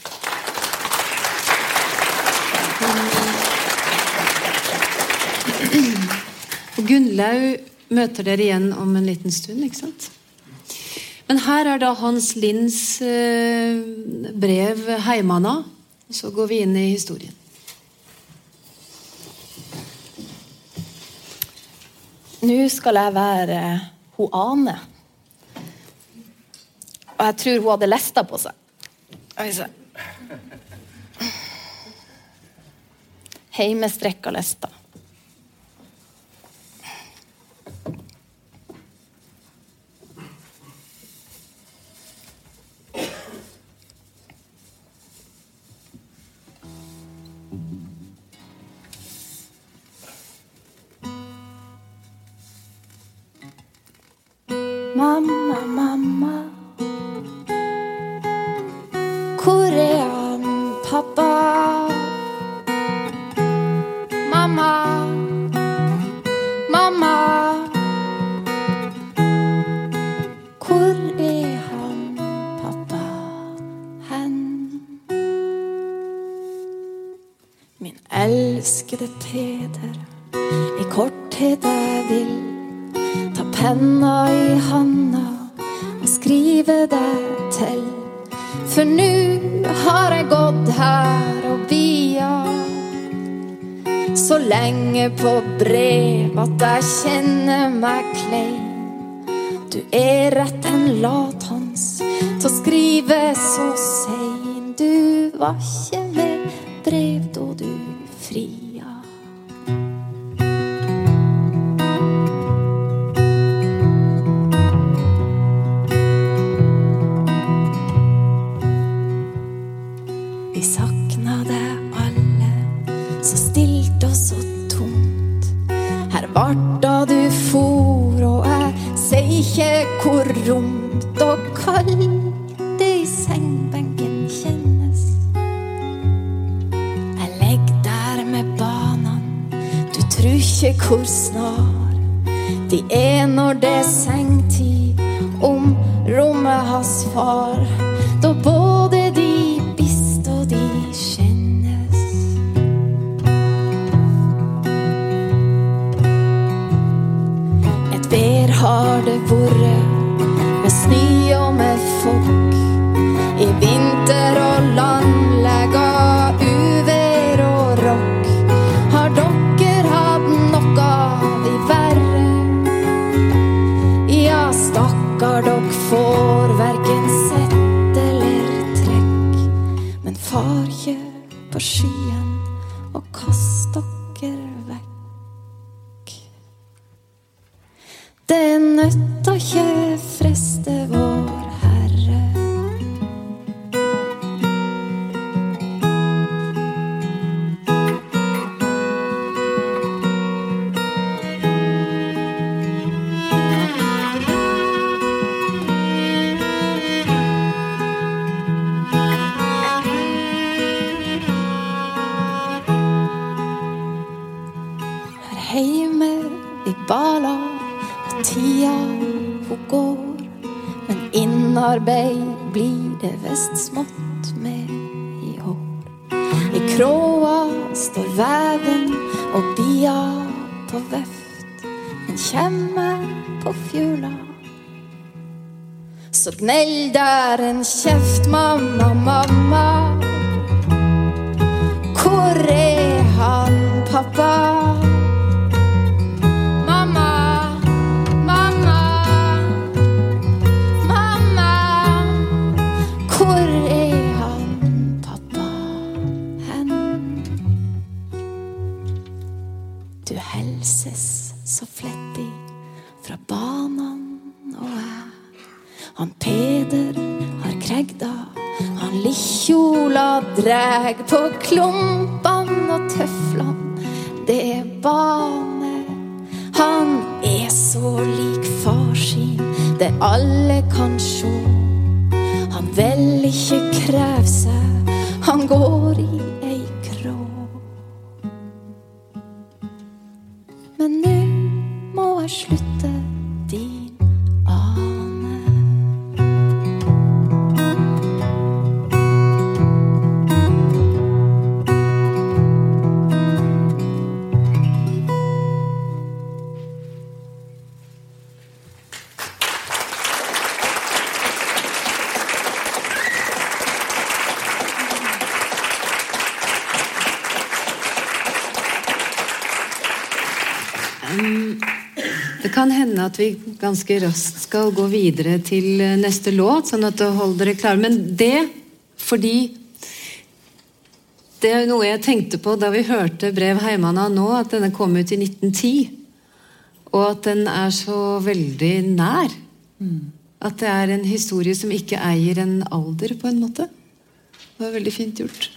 Gunnlaug møter dere igjen om en liten stund, ikke sant? Men her er da Hans Linds eh, brev heimana. Og så går vi inn i historien. Nå skal jeg være hun Ane. Og jeg tror hun hadde lesta på seg. Oi, se. Heimestrekka lesta. Mamma, mamma. Hvor er han, pappa? Mamma, mamma. Hvor er han, pappa, hen? Min elskede Peder, i korthet jeg vil penna i handa og skrive deg til. For nå har jeg gått her og bia så lenge på brev at jeg kjenner meg klein. Du er rett en latans til å skrive så sein. Du var ikke med brev da du fria. Men kjemmer på fjula så gnell der en kjeft, mamma, mamma. Hvor er han, pappa? Dreg på klumpene og tøflene, Det er bane. Han er så lik far sin, det alle kan sjå. At vi ganske raskt skal gå videre til eh, neste låt, sånn at dere holder dere klare. Men det fordi Det er noe jeg tenkte på da vi hørte Brev Heimana nå, at denne kom ut i 1910. Og at den er så veldig nær. At det er en historie som ikke eier en alder, på en måte. Det var veldig fint gjort.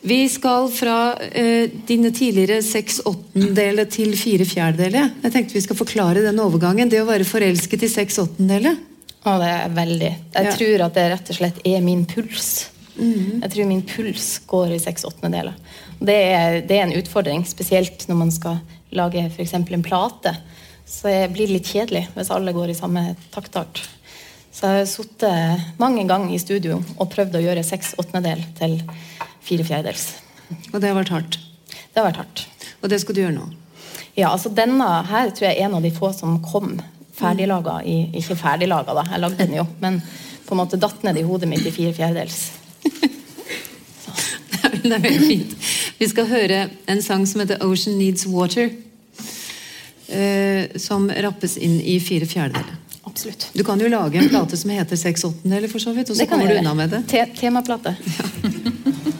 Vi skal fra eh, dine tidligere seks åttendeler til fire fjerdedeler. Jeg tenkte vi skal forklare den overgangen. Det å være forelsket i seks åttendeler. Å, det er veldig. Jeg Ja. tror at det rett og slett er min puls. Jeg tror min puls går i seks åttendedeler. Det, er- det er en utfordring, spesielt når man skal lage f.eks. en plate. Så det blir litt kjedelig hvis alle går i samme taktart. Så jeg har sittet mange ganger i studio og prøvd å gjøre seks åttendedel til fire fjerdedels. Og det har vært hardt. Det har vært hardt. Og det skal du gjøre nå. Ja, altså denne her tror jeg er en av de få som kom ferdiglaga i Ikke ferdiglaga, da, jeg lagde den jo, men på en måte datt ned i hodet mitt i fire fjerdedels. <laughs> Det er veldig fint. Vi skal høre en sang som heter 'Ocean Needs Water'. Eh, som rappes inn i fire fjerdedeler. Absolutt. Du kan jo lage en plate som heter seks åttendeler, for så vidt, og så kommer du unna med det. Te temaplate. afraid <laughs>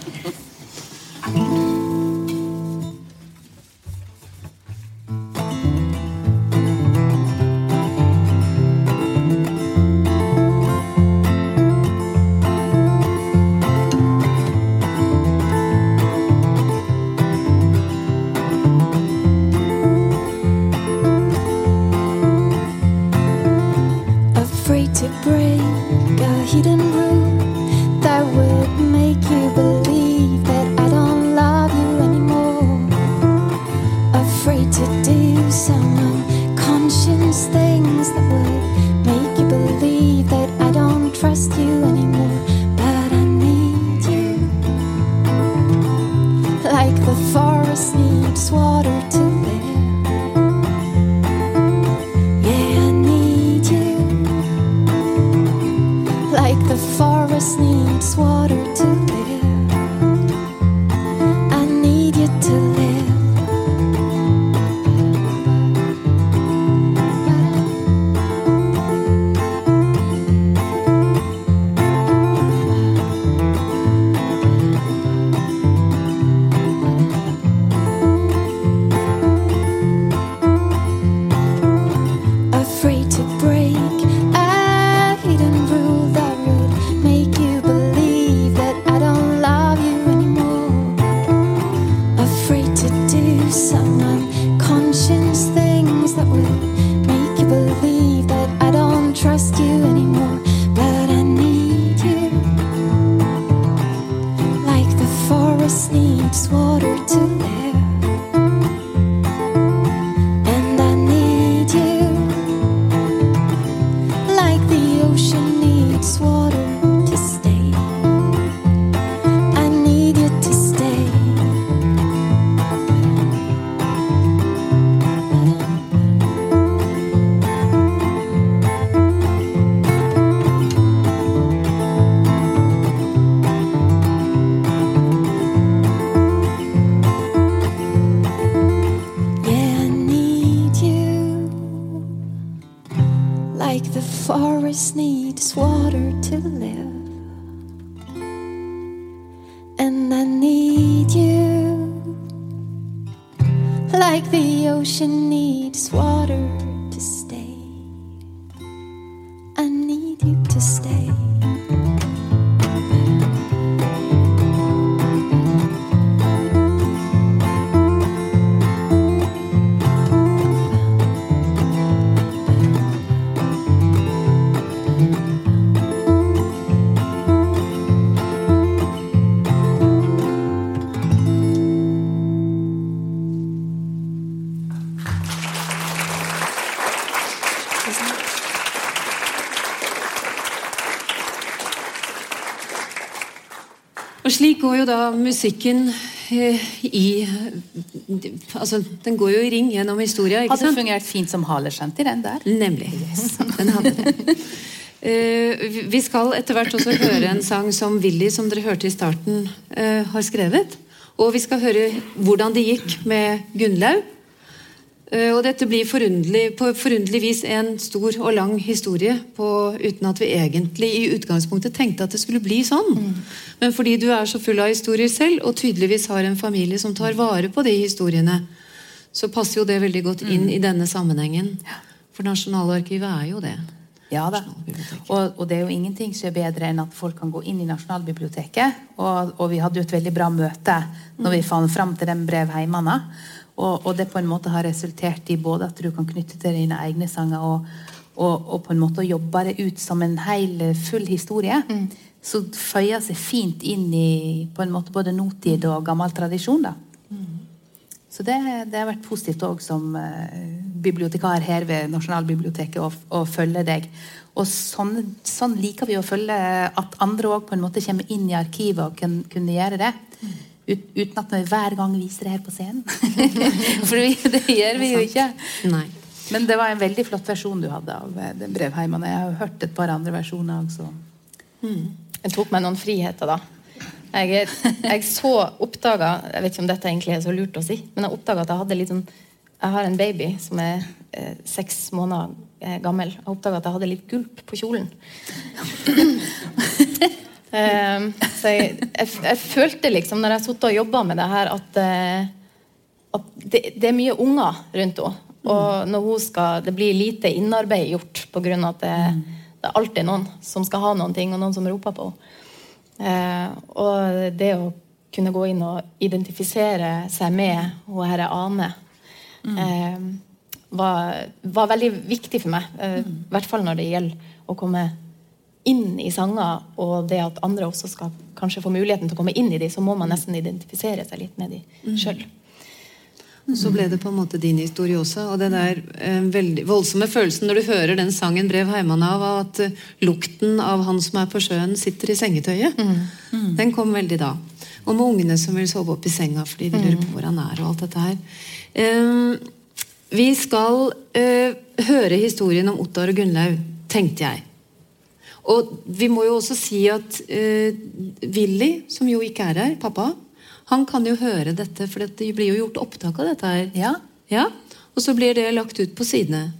går jo da musikken eh, i Altså, den går jo i ring gjennom historia, ikke Hadde sant? fungert fint som haleskjent i den der. Nemlig. <laughs> Den hadde det. Eh, vi- vi skal etter hvert også høre en sang som Willy, som dere hørte i starten, eh, har skrevet. Og vi skal høre hvordan det gikk med Gunnlaug. Eh, og dette blir forunderlig, på forunderlig vis en stor og lang historie på, uten at vi egentlig i utgangspunktet tenkte at det skulle bli sånn. Men fordi du er så full av historier selv, og tydeligvis har en familie som tar vare på de historiene, så passer jo det veldig godt inn i denne sammenhengen. For Nasjonalarkivet er jo det. Ja da. Og, og det er jo ingenting som er bedre enn at folk kan gå inn i Nasjonalbiblioteket. Og, og vi hadde jo et veldig bra møte når vi fant fram til den brevheimene. Og, og det på en måte har resultert i både at du kan knytte til dine egne sanger, og, og, og på en måte jobbe det ut som en hel, full historie. Så føyer seg fint inn i på en måte både notid og gammel tradisjon. da. Så det, det har vært positivt òg som uh, bibliotekar her ved Nasjonalbiblioteket å, å følge deg. Og sånn, sånn liker vi å følge at andre òg på en måte kommer inn i arkivet og kan, kunne gjøre det. Ut, uten at vi hver gang viser det her på scenen. <laughs> For vi, det gjør vi jo ikke. Nei. Men det var en veldig flott versjon du hadde av eh, den brevheimen. Jeg har hørt et par andre versjoner også. Jeg tok meg noen friheter, da. Jeg, jeg så oppdaga Jeg vet ikke om dette egentlig er så lurt å si, men jeg oppdaga at jeg hadde litt sånn Jeg har en baby som er eh, seks måneder eh, gammel. Jeg oppdaga at jeg hadde litt gulp på kjolen. <laughs> Ehm, så jeg, jeg, jeg følte liksom, når jeg satt og jobba med det her, at, eh, at det, det er mye unger rundt henne. Og når hun skal, det blir lite innarbeid gjort pga. at det, det er alltid noen som skal ha noen ting, og noen som roper på henne. Eh, og det å kunne gå inn og identifisere seg med hun herre Ane eh, var, var veldig viktig for meg. eh, I hvert fall når det gjelder å komme inn i sanger, og det at andre også skal kanskje få muligheten til å komme inn i de, så må man nesten identifisere seg litt med de sjøl. Så ble det på en måte din historie også. Og den der eh, veldig voldsomme følelsen når du hører den sangen 'Brev heimann' av, at eh, lukten av han som er på sjøen, sitter i sengetøyet, den kom veldig da. Og med ungene som vil sove opp i senga fordi de lurer på hvor han er, og alt dette her. Eh, vi skal eh, høre historien om Ottar og Gunnlaug, tenkte jeg. Og vi må jo også si at uh, Willy, som jo ikke er her, pappa, han kan jo høre dette, for det blir jo gjort opptak av dette her. Ja. Ja, Og så blir det lagt ut på sidene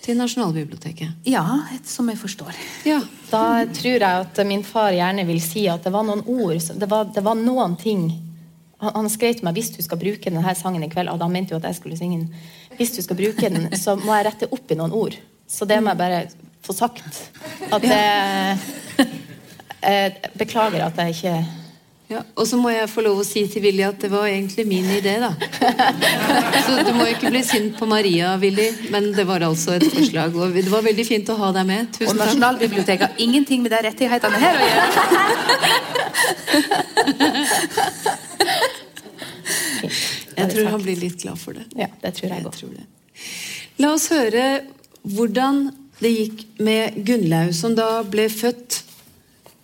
til Nasjonalbiblioteket. Ja, et, som jeg forstår. Ja. Da tror jeg at min far gjerne vil si at det var noen ord Det var, det var noen ting Han, han skrev til meg hvis du skal bruke denne sangen i kveld, og han mente jo at jeg skulle synge den. Hvis du skal bruke den, så må jeg rette opp i noen ord. Så det må jeg bare få sagt. At det eh, Beklager at jeg ikke ja. Og så må jeg få lov å si til Willy at det var egentlig min idé, da. Så du må ikke bli sint på Maria, Willy, men det var altså et forslag. Og det var veldig fint å ha deg med. Og Tusen takk. Nasjonalbiblioteket har ingenting med de rettighetene her å gjøre. Jeg tror han blir litt glad for det. Ja, det tror jeg det. La oss høre hvordan det gikk med Gunnlaug, som da ble født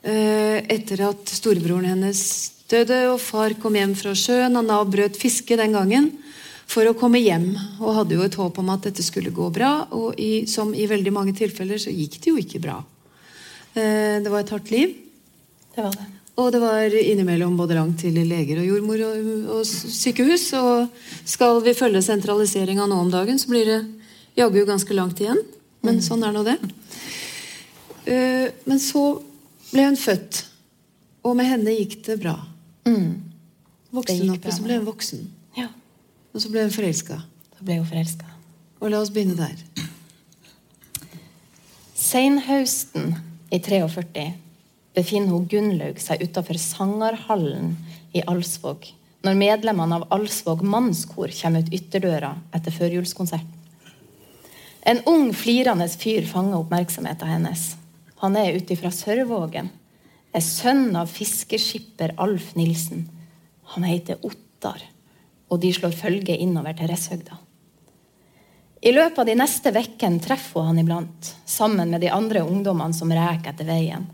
eh, etter at storebroren hennes døde, og far kom hjem fra sjøen. Han avbrøt fiske den gangen for å komme hjem, og hadde jo et håp om at dette skulle gå bra. Og i, som i veldig mange tilfeller så gikk det jo ikke bra. Eh, det var et hardt liv. Det var det. Og det var innimellom både langt til leger og jordmor og, og sykehus. Og skal vi følge sentraliseringa nå om dagen, så blir det jaggu ganske langt igjen. Men sånn er nå det. Eh, men så ble hun født, og med henne gikk det bra. Vokste Det hun opp, og så ble hun voksen. Ja, Og så ble hun forelska. Og la oss begynne der. Senhøsten i 43 befinner hun Gunnlaug seg utafor Sangerhallen i Alsvåg når medlemmene av Alsvåg mannskor kommer ut ytterdøra etter førjulskonserten. En ung, flirende fyr fanger oppmerksomheten hennes. Han er ute fra Sørvågen. Er sønn av fiskeskipper Alf Nilsen. Han heter Ottar, og de slår følge innover til Resshøgda. I løpet av de neste ukene treffer hun han iblant, sammen med de andre ungdommene som reker etter veien.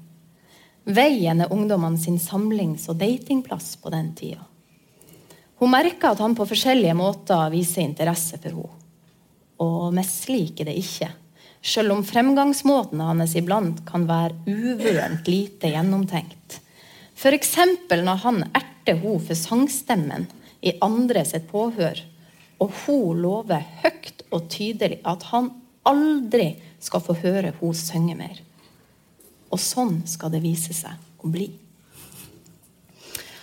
Veien er ungdommene sin samlings- og datingplass på den tida. Hun merker at han på forskjellige måter viser interesse for henne. Og misliker det ikke, selv om fremgangsmåten hans iblant kan være uvørent lite gjennomtenkt. F.eks. når han erter henne for sangstemmen i andre sitt påhør, og hun lover høyt og tydelig at han aldri skal få høre hun synge mer. Og sånn skal det vise seg å bli.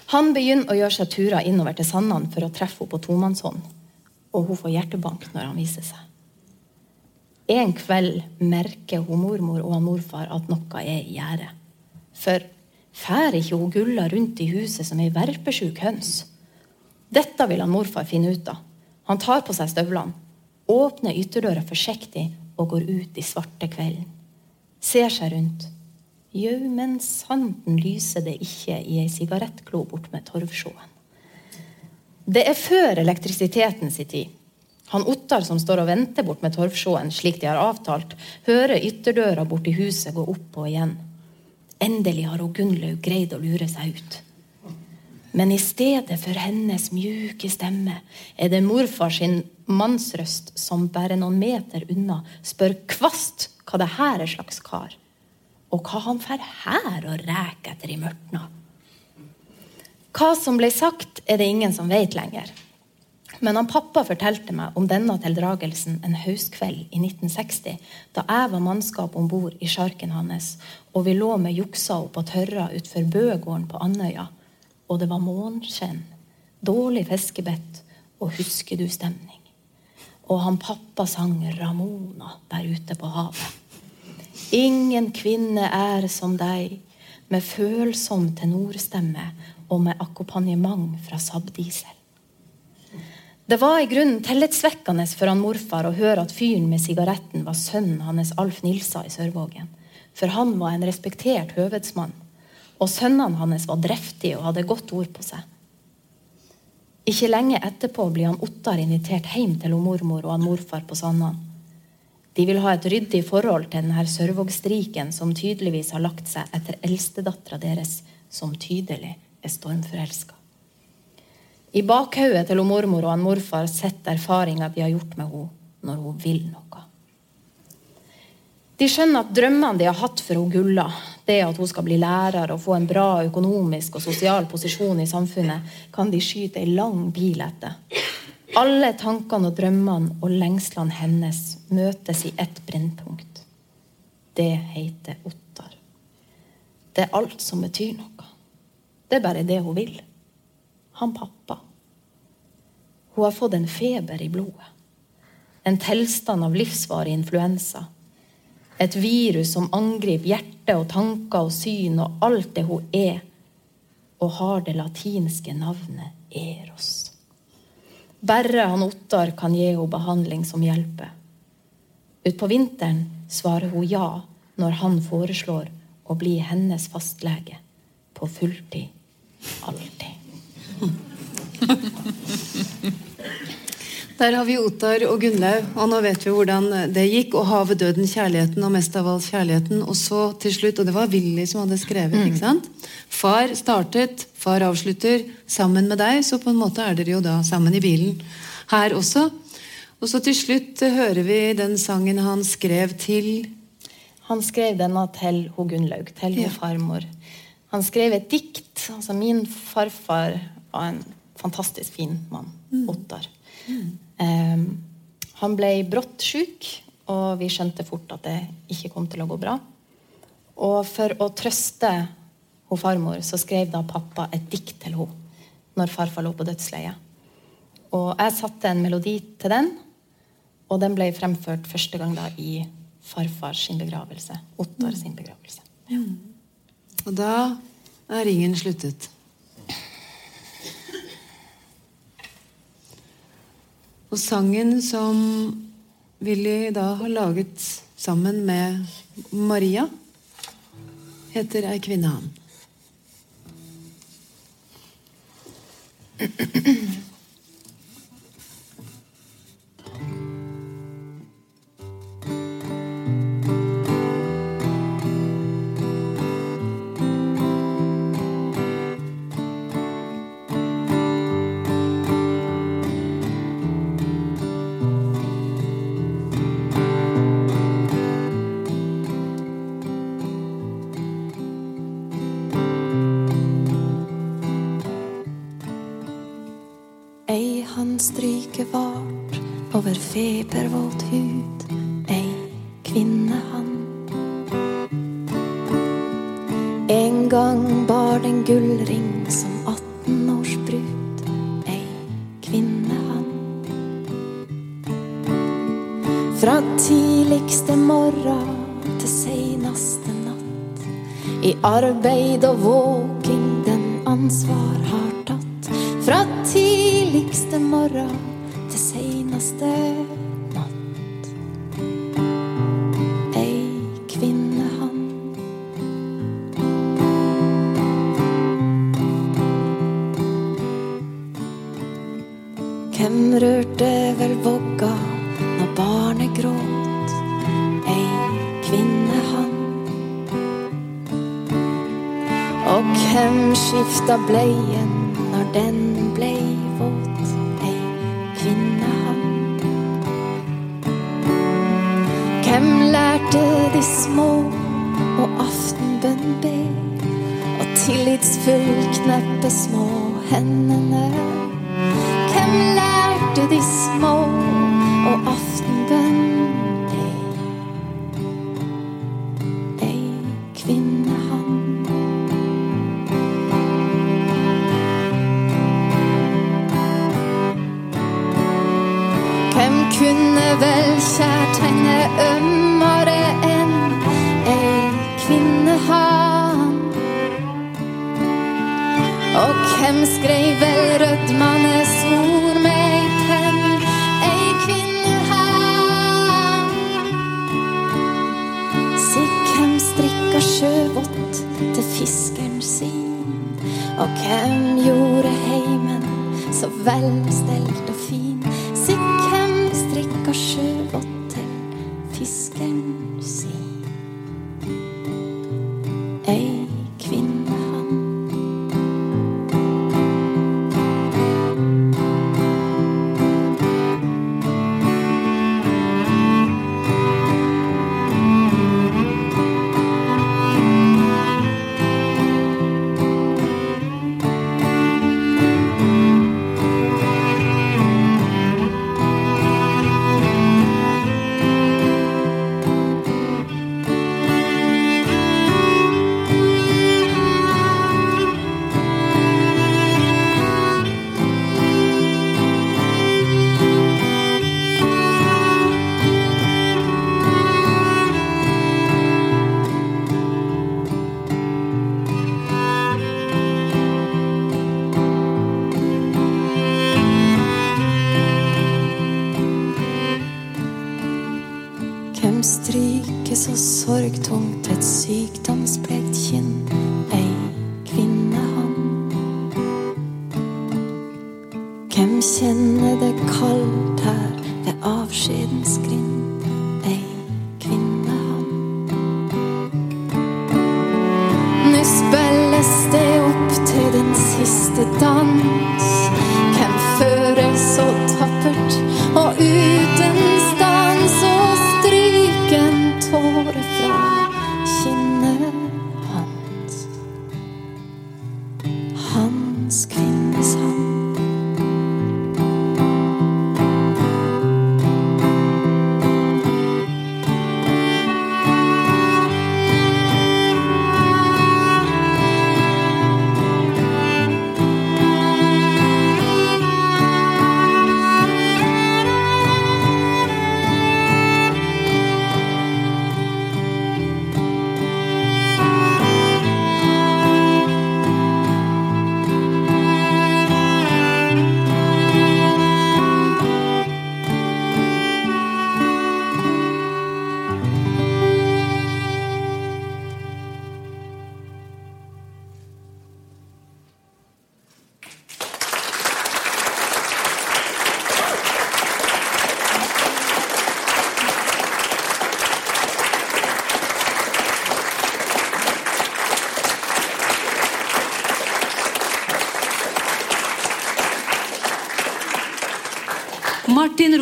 Han begynner å gjøre seg turer innover til Sandane for å treffe henne på tomannshånd, og hun får hjertebank når han viser seg. En kveld merker hun mormor og morfar at noe er i gjære. For fær ikke hun Gulla rundt i huset som ei verpesjuk høns? Dette vil han morfar finne ut av. Han tar på seg støvlene, åpner ytterdøra forsiktig og går ut i svarte kvelden. Ser seg rundt. Jau, men sanden lyser det ikke i ei sigarettklo bort med Torvsjåen. Det er før elektrisiteten sin tid. Han Ottar som står og venter bort med Torvsjåen, slik de har avtalt, hører ytterdøra borti huset gå opp og igjen. Endelig har hun Gunnlaug greid å lure seg ut. Men i stedet for hennes mjuke stemme er det morfar sin mannsrøst som bare noen meter unna spør kvast hva det her er slags kar, og hva han fer her og reker etter i mørtna. Hva som ble sagt, er det ingen som vet lenger. Men han pappa fortalte meg om denne tildragelsen en høstkveld i 1960, da jeg var mannskap om bord i sjarken hans, og vi lå med juksa opp på tørra utfor Bøgården på Andøya og det var måneskinn, dårlig fiskebett og husker du-stemning. Og han pappa sang Ramona der ute på havet. Ingen kvinne er som deg, med følsom tenorstemme og med akkompagnement fra Sabdiesel. Det var i grunnen tillitsvekkende for han morfar å høre at fyren med sigaretten var sønnen hans Alf Nilsa i Sørvågen. For han var en respektert høvedsmann og sønnene hans var driftige og hadde godt ord på seg. Ikke lenge etterpå blir han Ottar invitert hjem til mormor og han morfar på Sannan. De vil ha et ryddig forhold til denne Sørvågstriken som tydeligvis har lagt seg etter eldstedattera deres, som tydelig er stormforelska. I bakhodet til mormor og han morfar sitter erfaringa de har gjort med henne når hun vil noe. De skjønner at drømmene de har hatt for hun Gulla, det at hun skal bli lærer og få en bra økonomisk og sosial posisjon i samfunnet, kan de skyte ei lang bil etter. Alle tankene og drømmene og lengslene hennes møtes i ett brennpunkt. Det heter Ottar. Det er alt som betyr noe. Det er bare det hun vil. Han pappa. Hun har fått en feber i blodet. En tilstand av livsvarig influensa et virus som angriper hjerte og tanker og syn og alt det hun er, og har det latinske navnet Eros. Bare han Ottar kan gi henne behandling som hjelper. Utpå vinteren svarer hun ja når han foreslår å bli hennes fastlege på fulltid. Alltid. <laughs> Der har vi Ottar og Gunnlaug, og nå vet vi hvordan det gikk. Og havet, døden, kjærligheten, og mest av alt kjærligheten. Og så til slutt, og det var Willy som hadde skrevet, mm. ikke sant? Far startet, far avslutter, sammen med deg. Så på en måte er dere jo da sammen i bilen her også. Og så til slutt hører vi den sangen han skrev til Han skrev denne til ho Gunnlaug, til ja. farmor. Han skrev et dikt. altså Min farfar var en fantastisk fin mann. Mm. Ottar. Mm. Um, han ble brått syk, og vi skjønte fort at det ikke kom til å gå bra. Og for å trøste hun farmor så skrev da pappa et dikt til henne når farfar lå på dødsleiet. Og jeg satte en melodi til den, og den ble fremført første gang da i farfars begravelse. Ottar sin begravelse. Ja. Og da er ringen sluttet. Og sangen som Willy da har laget sammen med Maria, heter 'Ei kvinne han'. <clears throat> febervåt hud, ei kvinne han. En gang bar den gullring som 18-årsbrud, ei kvinne han. Fra tidligste morgen til seinaste natt, i arbeid og våg.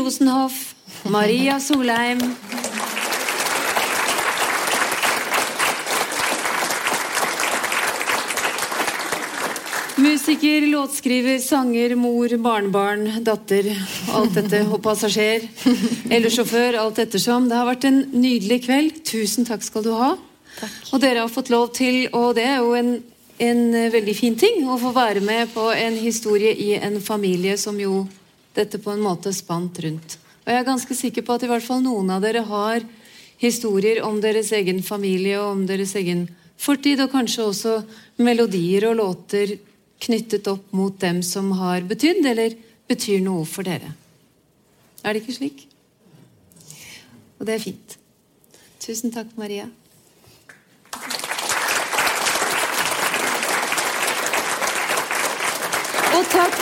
Rosenhoff, Maria Solheim. Musiker, låtskriver, sanger, mor, barnebarn, datter. Alt dette. Og passasjer. Eller sjåfør. Alt ettersom. Det har vært en nydelig kveld. Tusen takk skal du ha. Takk. Og dere har fått lov til, og det er jo en, en veldig fin ting, å få være med på en historie i en familie som jo dette på en måte spant rundt. Og jeg er ganske sikker på at i hvert fall noen av dere har historier om deres egen familie og om deres egen fortid, og kanskje også melodier og låter knyttet opp mot dem som har betydd eller betyr noe for dere. Er det ikke slik? Og det er fint. Tusen takk, Maria.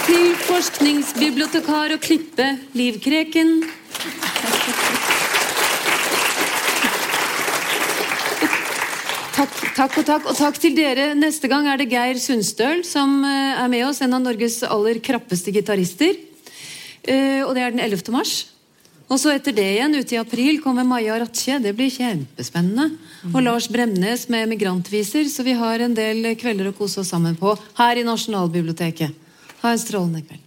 Til forskningsbibliotekar og klippe Liv Kreken. Takk, takk og takk. Og takk til dere. Neste gang er det Geir Sundstøl som eh, er med oss. En av Norges aller krappeste gitarister. Eh, Og det er den 11. mars. Og så etter det igjen, ute i april, kommer Maja Ratche. Det blir kjempespennende. Og Lars Bremnes med migrantviser. Så vi har en del kvelder å kose oss sammen på her i Nasjonalbiblioteket. Ha en strålende kveld.